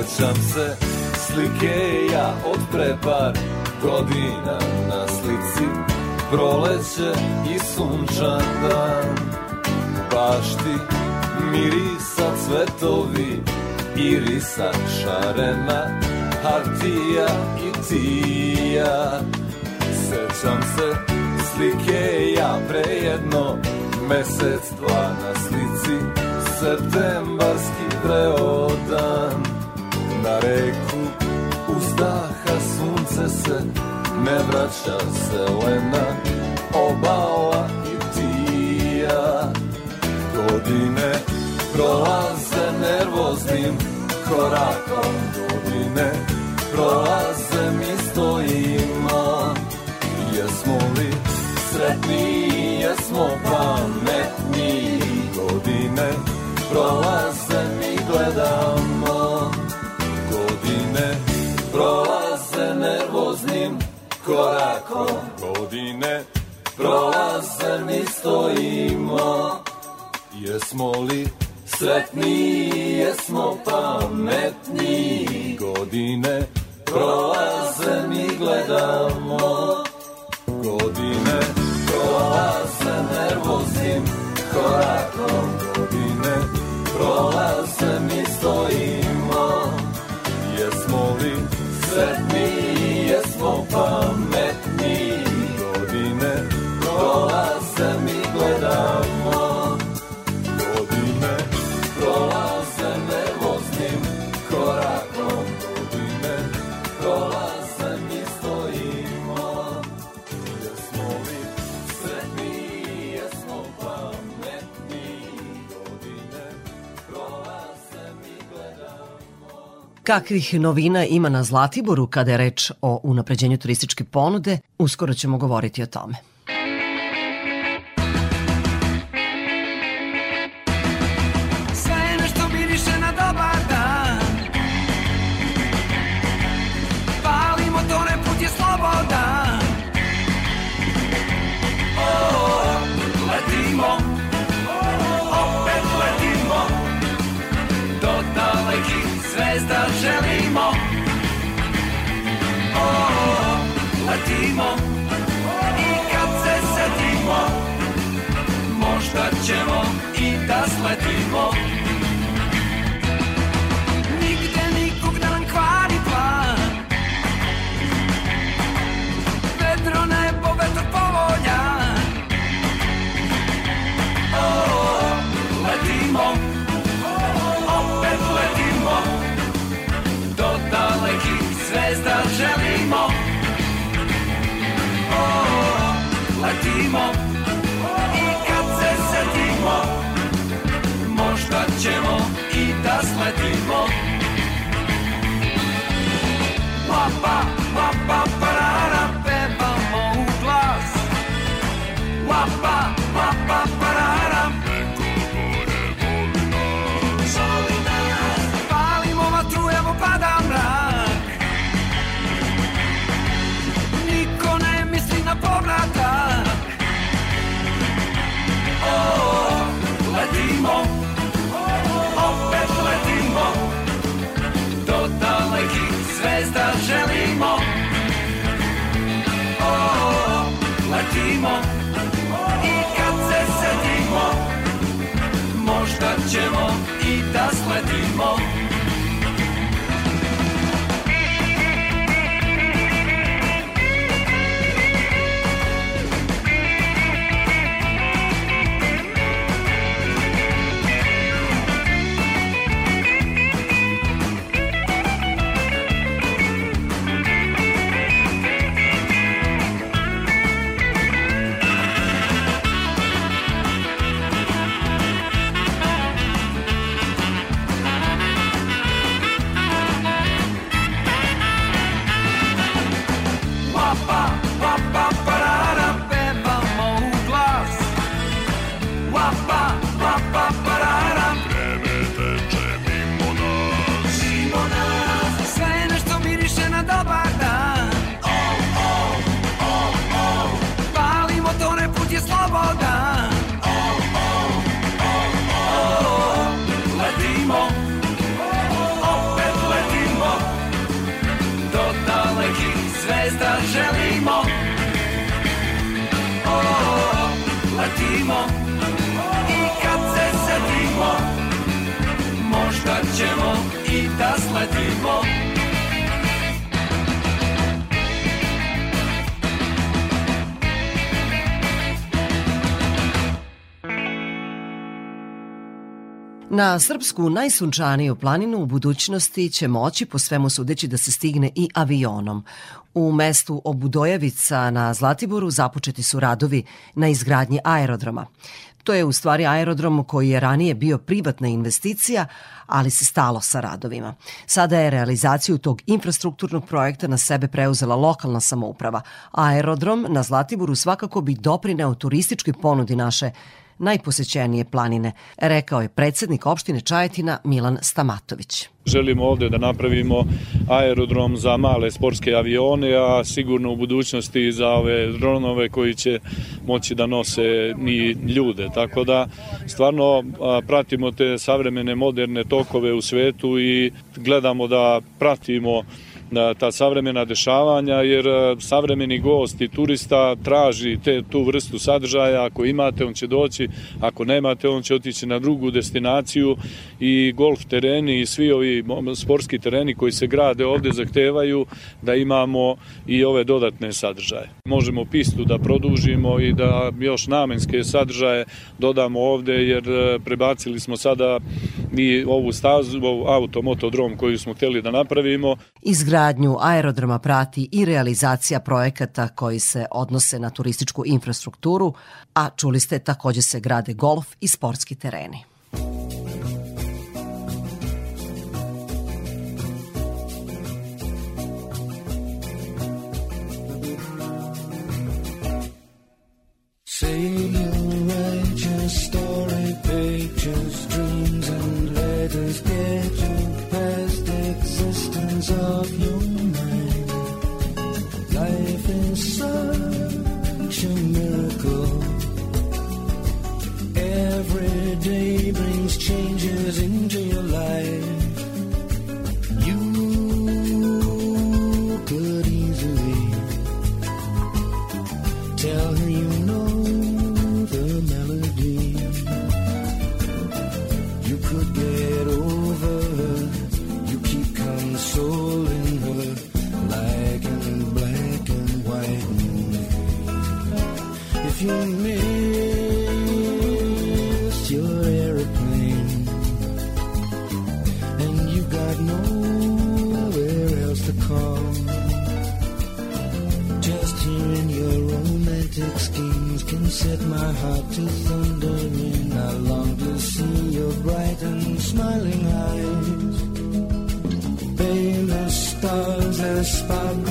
[SPEAKER 22] Sećam se slike ja od pre par godina na slici. Proleće i sunčan dan. Bašti mirisa cvetovi Irisa šarena Hartija i tija. Sećam se slike ja prejedno Mesec dva na slici. Septembarski vreo dan na reku. Uzdaha sunce se ne vraća zelena Obala i tija. Godine prolaze nervoznim korakom Godine prolaze mi stojimo Jesmo li sretni, jesmo pametni? Godine prolaze mi Godine prolaze nervoznim korakom. Godine prolaze mi stojimo. Jesmo li sretni, jesmo pametni. Godine prolaze mi gledamo. Godine prolaze nervoznim korakom. Godine prolaze mi stojimo. Jesmo li sretni, jesmo pametni. Godine prolaze mi gledamo. Godine prolaze nervoznim korakom. Godine prolaze
[SPEAKER 1] Kakvih novina ima na Zlatiboru kada je reč o unapređenju turističke ponude, uskoro ćemo govoriti o tome.
[SPEAKER 22] Letimo i kad se setimo možda ćemo i da sletimo. Wapa, wapa, parara, pevamo u glas. Wapa, wapa, sletimo Na
[SPEAKER 1] srpsku najsunčaniju planinu u budućnosti će moći po svemu sudeći da se stigne i avionom. U mestu Obudojevica na Zlatiboru započeti su radovi na izgradnji aerodroma. To je u stvari aerodrom koji je ranije bio privatna investicija, ali se stalo sa radovima. Sada je realizaciju tog infrastrukturnog projekta na sebe preuzela lokalna samouprava. Aerodrom na Zlatiboru svakako bi doprineo turističkoj ponudi naše najposećenije planine, rekao je predsednik opštine Čajetina Milan Stamatović.
[SPEAKER 23] Želimo ovde da napravimo aerodrom za male sportske avione, a sigurno u budućnosti za ove dronove koji će moći da nose i ljude. Tako da stvarno pratimo te savremene moderne tokove u svetu i gledamo da pratimo ta savremena dešavanja jer e, savremeni gost i turista traži te tu vrstu sadržaja ako imate on će doći ako nemate on će otići na drugu destinaciju i golf tereni i svi ovi sportski tereni koji se grade ovde zahtevaju da imamo i ove dodatne sadržaje. Možemo pistu da produžimo i da još namenske sadržaje dodamo ovde jer e, prebacili smo sada i ovu stazu, ovu automotodrom koju smo hteli da napravimo.
[SPEAKER 1] Izgradnju aerodroma prati i realizacija projekata koji se odnose na turističku infrastrukturu, a čuli ste takođe se grade golf i sportski tereni.
[SPEAKER 22] Say set my heart to thundering. I long to see your bright and smiling eyes. Famous stars are sparkling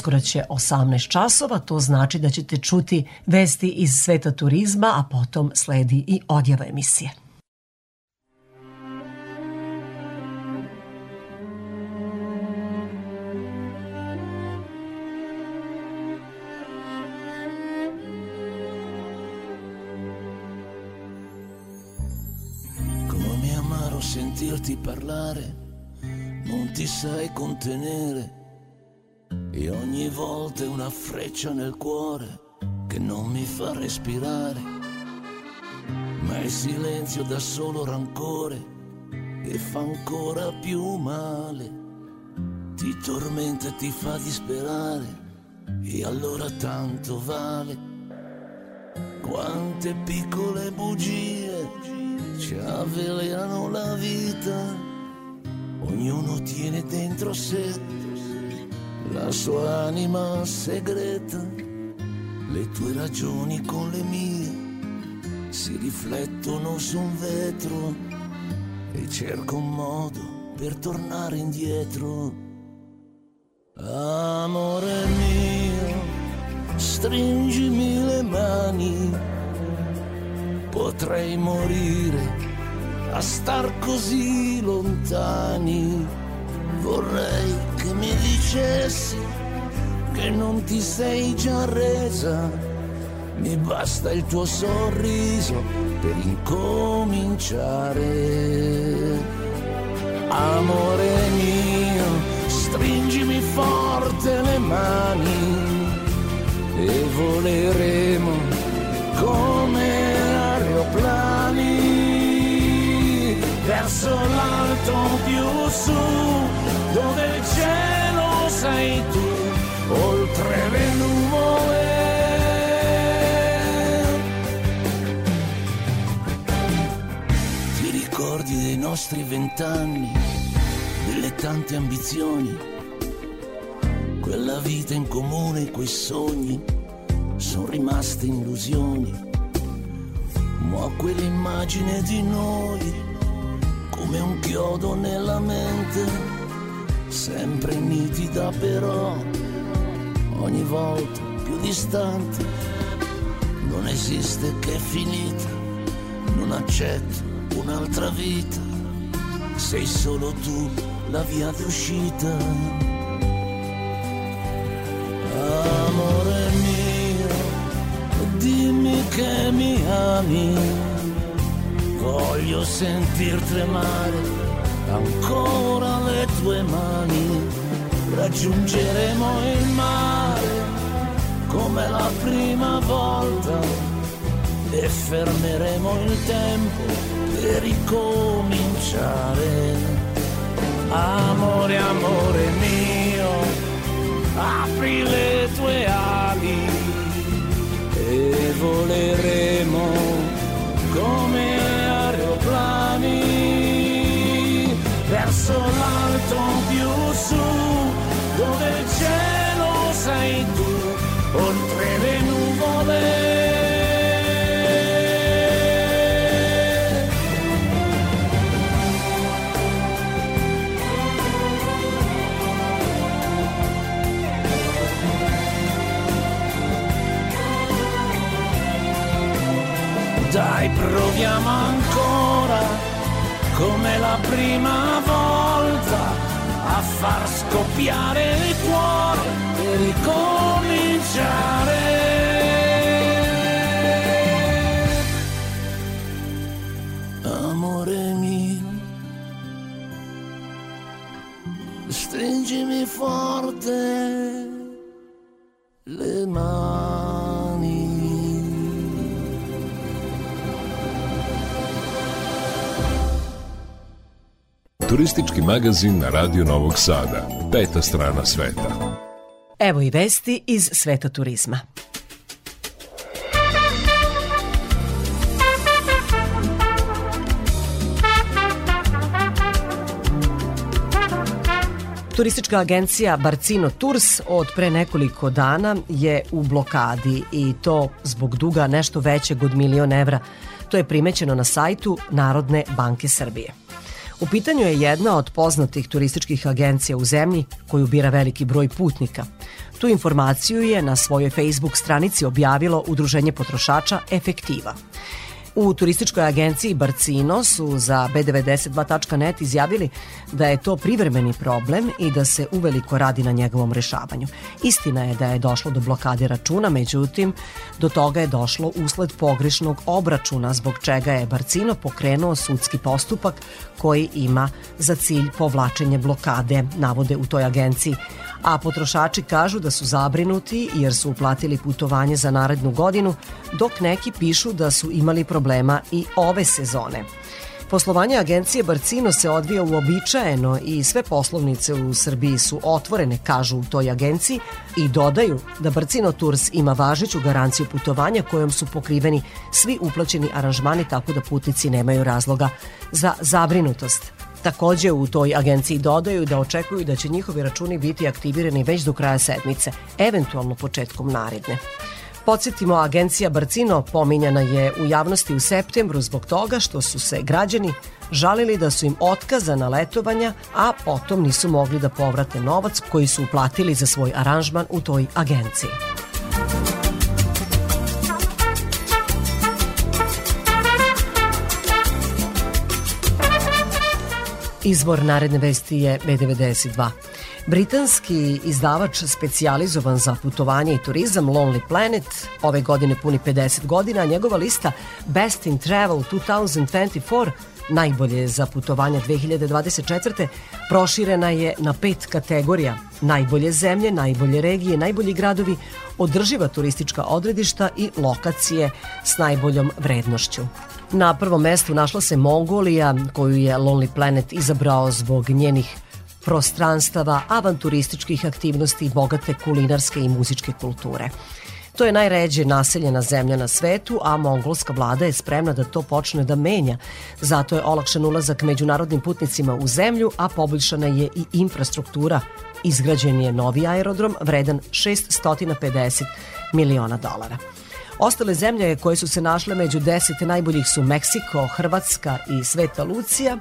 [SPEAKER 1] Uskoro će 18 časova, to znači da ćete čuti vesti iz sveta turizma, a potom sledi i odjava emisije.
[SPEAKER 22] Come è amaro sentirti parlare, non ti sai contenere e ogni volta è una freccia nel cuore che non mi fa respirare, ma il silenzio dà solo rancore e fa ancora più male, ti tormenta e ti fa disperare. E allora tanto vale. Quante piccole bugie ci avvelenano la vita, ognuno tiene dentro sé la sua anima segreta, le tue ragioni con le mie si riflettono su un vetro e cerco un modo per tornare indietro. Amore mio, stringimi le mani, potrei morire a star così lontani. Vorrei che mi dicessi che non ti sei già resa, mi basta il tuo sorriso per incominciare. Amore mio, stringimi forte le mani e voleremo come aeroplani verso l'alto più su, dove il cielo sei tu, oltre le nuvole. Ti ricordi dei nostri vent'anni, delle tante ambizioni, quella vita in comune, quei sogni, sono rimaste illusioni. Ma quell'immagine di noi, come un chiodo nella mente, sempre nitida però, ogni volta più distante, non esiste che è finita, non accetto un'altra vita, sei solo tu la via d'uscita. Amore mio, dimmi che mi ami, voglio sentir tremare ancora le tue mani. Raggiungeremo il mare come la prima volta e fermeremo il tempo per ricominciare. Amore, amore mio, apri le tue ali e voleremo come verso l'alto più su, dove il cielo sei tu, oltre le nuvole. Dai, proviamo ancora come la prima volta a far scoppiare il cuore e ricominciare. Amore mio, stringimi forte le mani.
[SPEAKER 2] Turistički magazin na Radio Novog Sada. Peta strana sveta.
[SPEAKER 1] Evo i vesti iz sveta turizma. Turistička agencija Barcino Tours od pre nekoliko dana je u blokadi i to zbog duga nešto većeg od milion evra. To je primećeno na sajtu Narodne banke Srbije. U pitanju je jedna od poznatih turističkih agencija u zemlji koju bira veliki broj putnika. Tu informaciju je na svojoj Facebook stranici objavilo Udruženje potrošača Efektiva. U turističkoj agenciji Barcino su za b92.net izjavili da je to privremeni problem i da se uveliko radi na njegovom rešavanju. Istina je da je došlo do blokade računa, međutim, do toga je došlo usled pogrešnog obračuna zbog čega je Barcino pokrenuo sudski postupak koji ima za cilj povlačenje blokade, navode u toj agenciji a potrošači kažu da su zabrinuti jer su uplatili putovanje za narednu godinu, dok neki pišu da su imali problema i ove sezone. Poslovanje agencije Barcino se odvija uobičajeno i sve poslovnice u Srbiji su otvorene, kažu u toj agenciji, i dodaju da Barcino Tours ima važeću garanciju putovanja kojom su pokriveni svi uplaćeni aranžmani tako da putnici nemaju razloga za zabrinutost. Takođe u toj agenciji dodaju da očekuju da će njihovi računi biti aktivirani već do kraja sedmice, eventualno početkom naredne. Podsjetimo, agencija Barcino pominjana je u javnosti u septembru zbog toga što su se građani žalili da su im otkazana letovanja, a potom nisu mogli da povrate novac koji su uplatili za svoj aranžman u toj agenciji. Izvor naredne vesti je B92. Britanski izdavač specijalizovan za putovanje i turizam Lonely Planet ove godine puni 50 godina, a njegova lista Best in Travel 2024 najbolje za putovanja 2024. proširena je na pet kategorija. Najbolje zemlje, najbolje regije, najbolji gradovi, održiva turistička odredišta i lokacije s najboljom vrednošću. Na prvom mestu našla se Mongolija, koju je Lonely Planet izabrao zbog njenih prostranstava, avanturističkih aktivnosti i bogate kulinarske i muzičke kulture. To je najređe naseljena zemlja na svetu, a mongolska vlada je spremna da to počne da menja. Zato je olakšan ulazak međunarodnim putnicima u zemlju, a poboljšana je i infrastruktura. Izgrađen je novi aerodrom vredan 650 miliona dolara. Ostale zemlje koje su se našle među deset najboljih su Meksiko, Hrvatska i Sveta Lucija,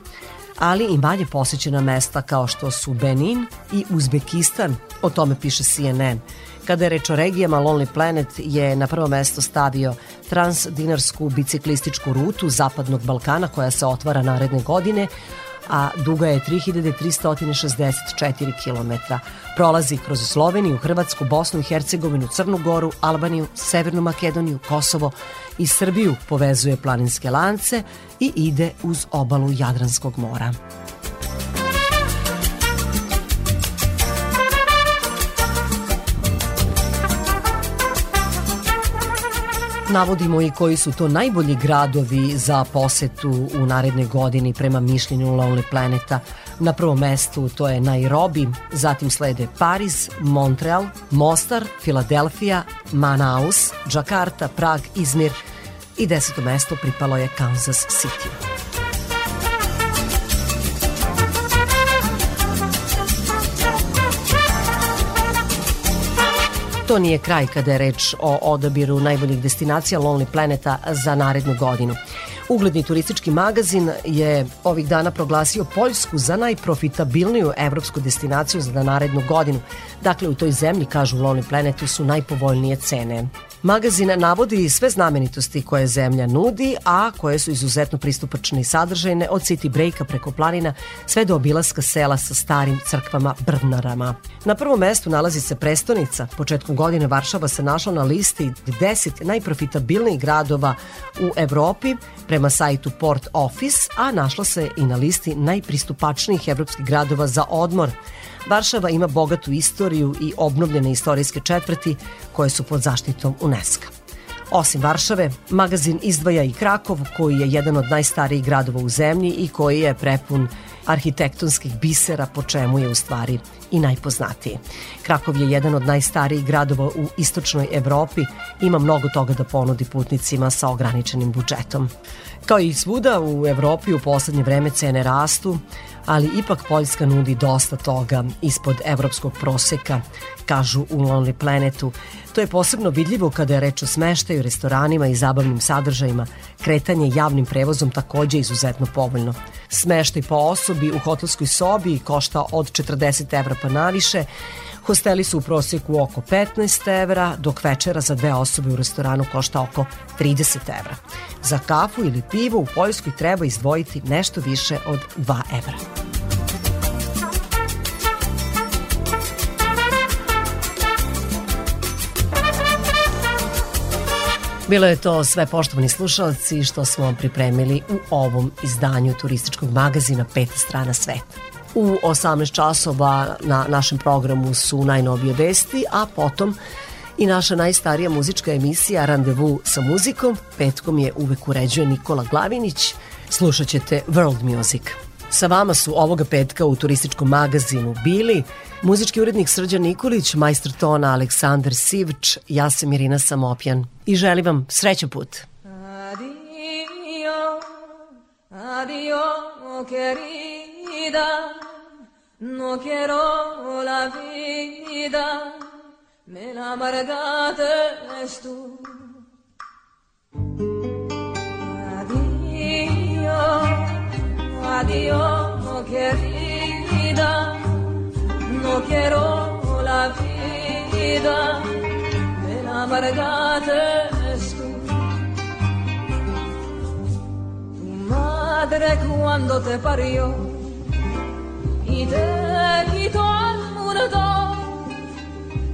[SPEAKER 1] ali i manje posećena mesta kao što su Benin i Uzbekistan, o tome piše CNN. Kada je reč o regijama, Lonely Planet je na prvo mesto stavio transdinarsku biciklističku rutu Zapadnog Balkana koja se otvara naredne godine, a duga je 3364 km. Prolazi kroz Sloveniju, Hrvatsku, Bosnu i Hercegovinu, Crnu Goru, Albaniju, Severnu Makedoniju, Kosovo i Srbiju povezuje planinske lance i ide uz obalu Jadranskog mora. Navodimo i koji su to najbolji gradovi za posetu u narednoj godini prema mišljenju Lonely Planeta. Na prvom mestu to je Nairobi, zatim slede Pariz, Montreal, Mostar, Filadelfija, Manaus, Džakarta, Prag, Izmir i deseto mesto pripalo je Kansas City. To nije kraj kada je reč o odabiru najboljih destinacija Lonely Planeta za narednu godinu. Ugledni turistički magazin je ovih dana proglasio Poljsku za najprofitabilniju evropsku destinaciju za narednu godinu. Dakle, u toj zemlji, kažu Lonely Planetu, su najpovoljnije cene. Magazin navodi sve znamenitosti koje zemlja nudi, a koje su izuzetno pristupačne i sadržajne od city breaka preko planina sve do obilaska sela sa starim crkvama brvnarama. Na prvom mestu nalazi se prestonica. Početkom godine Varšava se našla na listi 10 najprofitabilnijih gradova u Evropi prema sajtu Port Office, a našla se i na listi najpristupačnijih evropskih gradova za odmor. Varšava ima bogatu istoriju i obnovljene istorijske četvrti koje su pod zaštitom UNESCO. Osim Varšave, magazin izdvaja i Krakov, koji je jedan od najstarijih gradova u zemlji i koji je prepun arhitektonskih bisera, po čemu je u stvari i najpoznatiji. Krakov je jedan od najstarijih gradova u istočnoj Evropi, ima mnogo toga da ponudi putnicima sa ograničenim budžetom. Kao i svuda u Evropi u poslednje vreme cene rastu, ali ipak Poljska nudi dosta toga ispod evropskog proseka, kažu u Lonely Planetu. To je posebno vidljivo kada je reč o smeštaju, restoranima i zabavnim sadržajima. Kretanje javnim prevozom takođe izuzetno povoljno. Smeštaj po osobi u hotelskoj sobi košta od 40 evra pa naviše, Hosteli su u prosjeku oko 15 evra, dok večera za dve osobe u restoranu košta oko 30 evra. Za kafu ili pivo u Poljskoj treba izdvojiti nešto više od 2 evra. Bilo je to sve poštovani slušalci što smo vam pripremili u ovom izdanju turističkog magazina Peta strana sveta. U 18 časova na našem programu su najnovije vesti, a potom i naša najstarija muzička emisija Randevu sa muzikom. Petkom je uvek uređuje Nikola Glavinić. Slušat ćete World Music. Sa vama su ovoga petka u turističkom magazinu bili muzički urednik Srđan Nikolić, majstor tona Aleksandar Sivč, ja sam Irina Samopjan i želim vam srećan put. Adio, adio, querida, no quiero la vida, me la amargaste tú. Adio, Adiós, querida, no quiero la vida, me la amargaste tú. Tu madre cuando te parió quitó al mundo,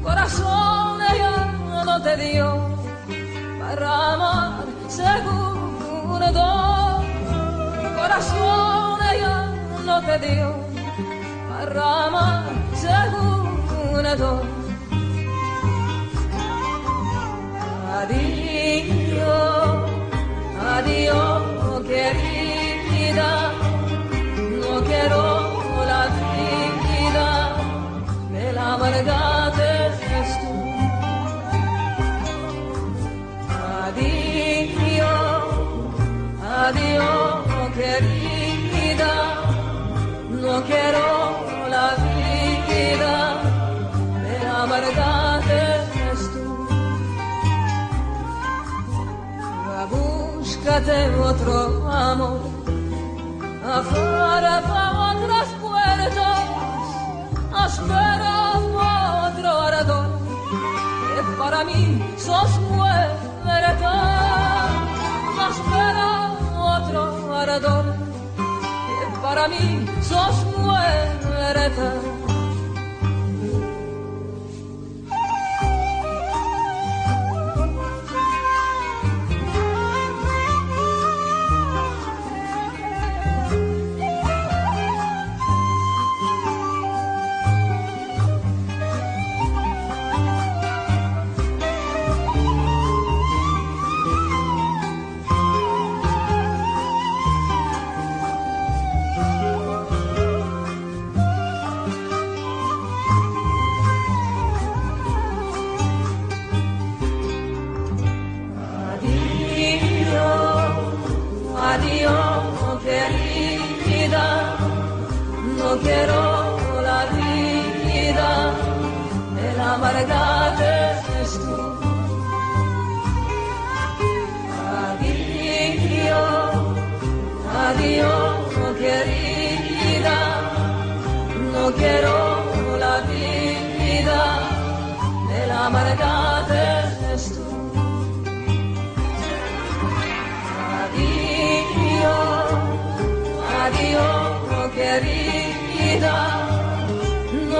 [SPEAKER 1] corazón ella no te dio para amar seguro corazón ella no te dio para amar segundo. Adiós, adiós, querida, no quiero la amargaste tú. Adiós, adiós querida, no quiero la vida, me amargaste tú. Búscate otro amor, afuera para otras puertas, espera para mí sos muerta, espera otro ardor para mí sos muerta.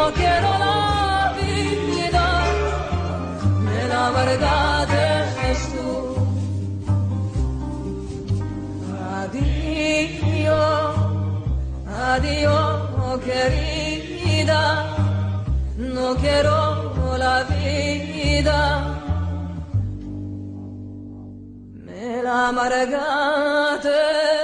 [SPEAKER 1] No quiero la vida
[SPEAKER 24] de la amargada eres tú. Adiós, adiós, querida, no quiero la vida. Me la amargaste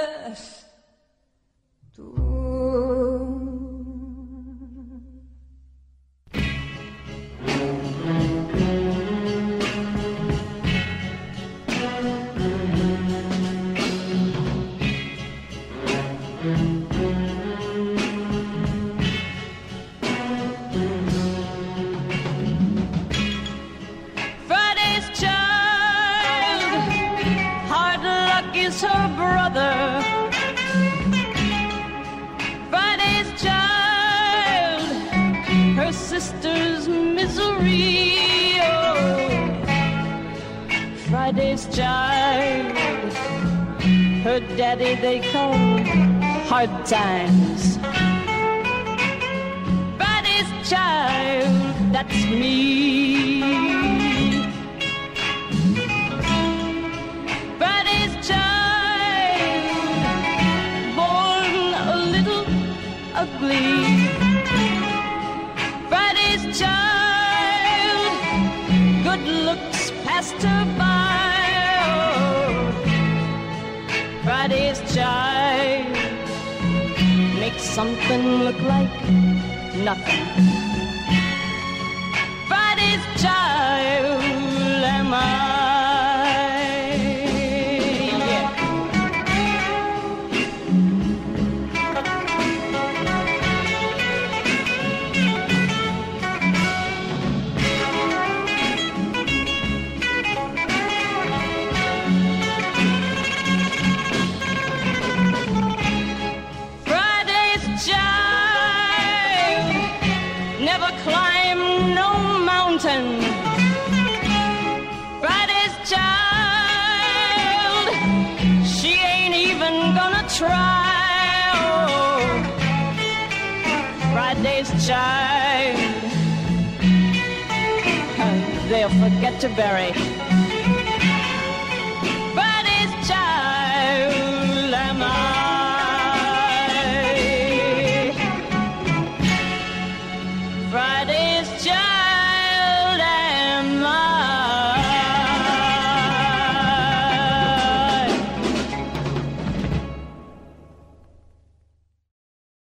[SPEAKER 25] daddy they call hard times. Friday's child, that's me. Something look like nothing. Friday's child am I. Canterbury.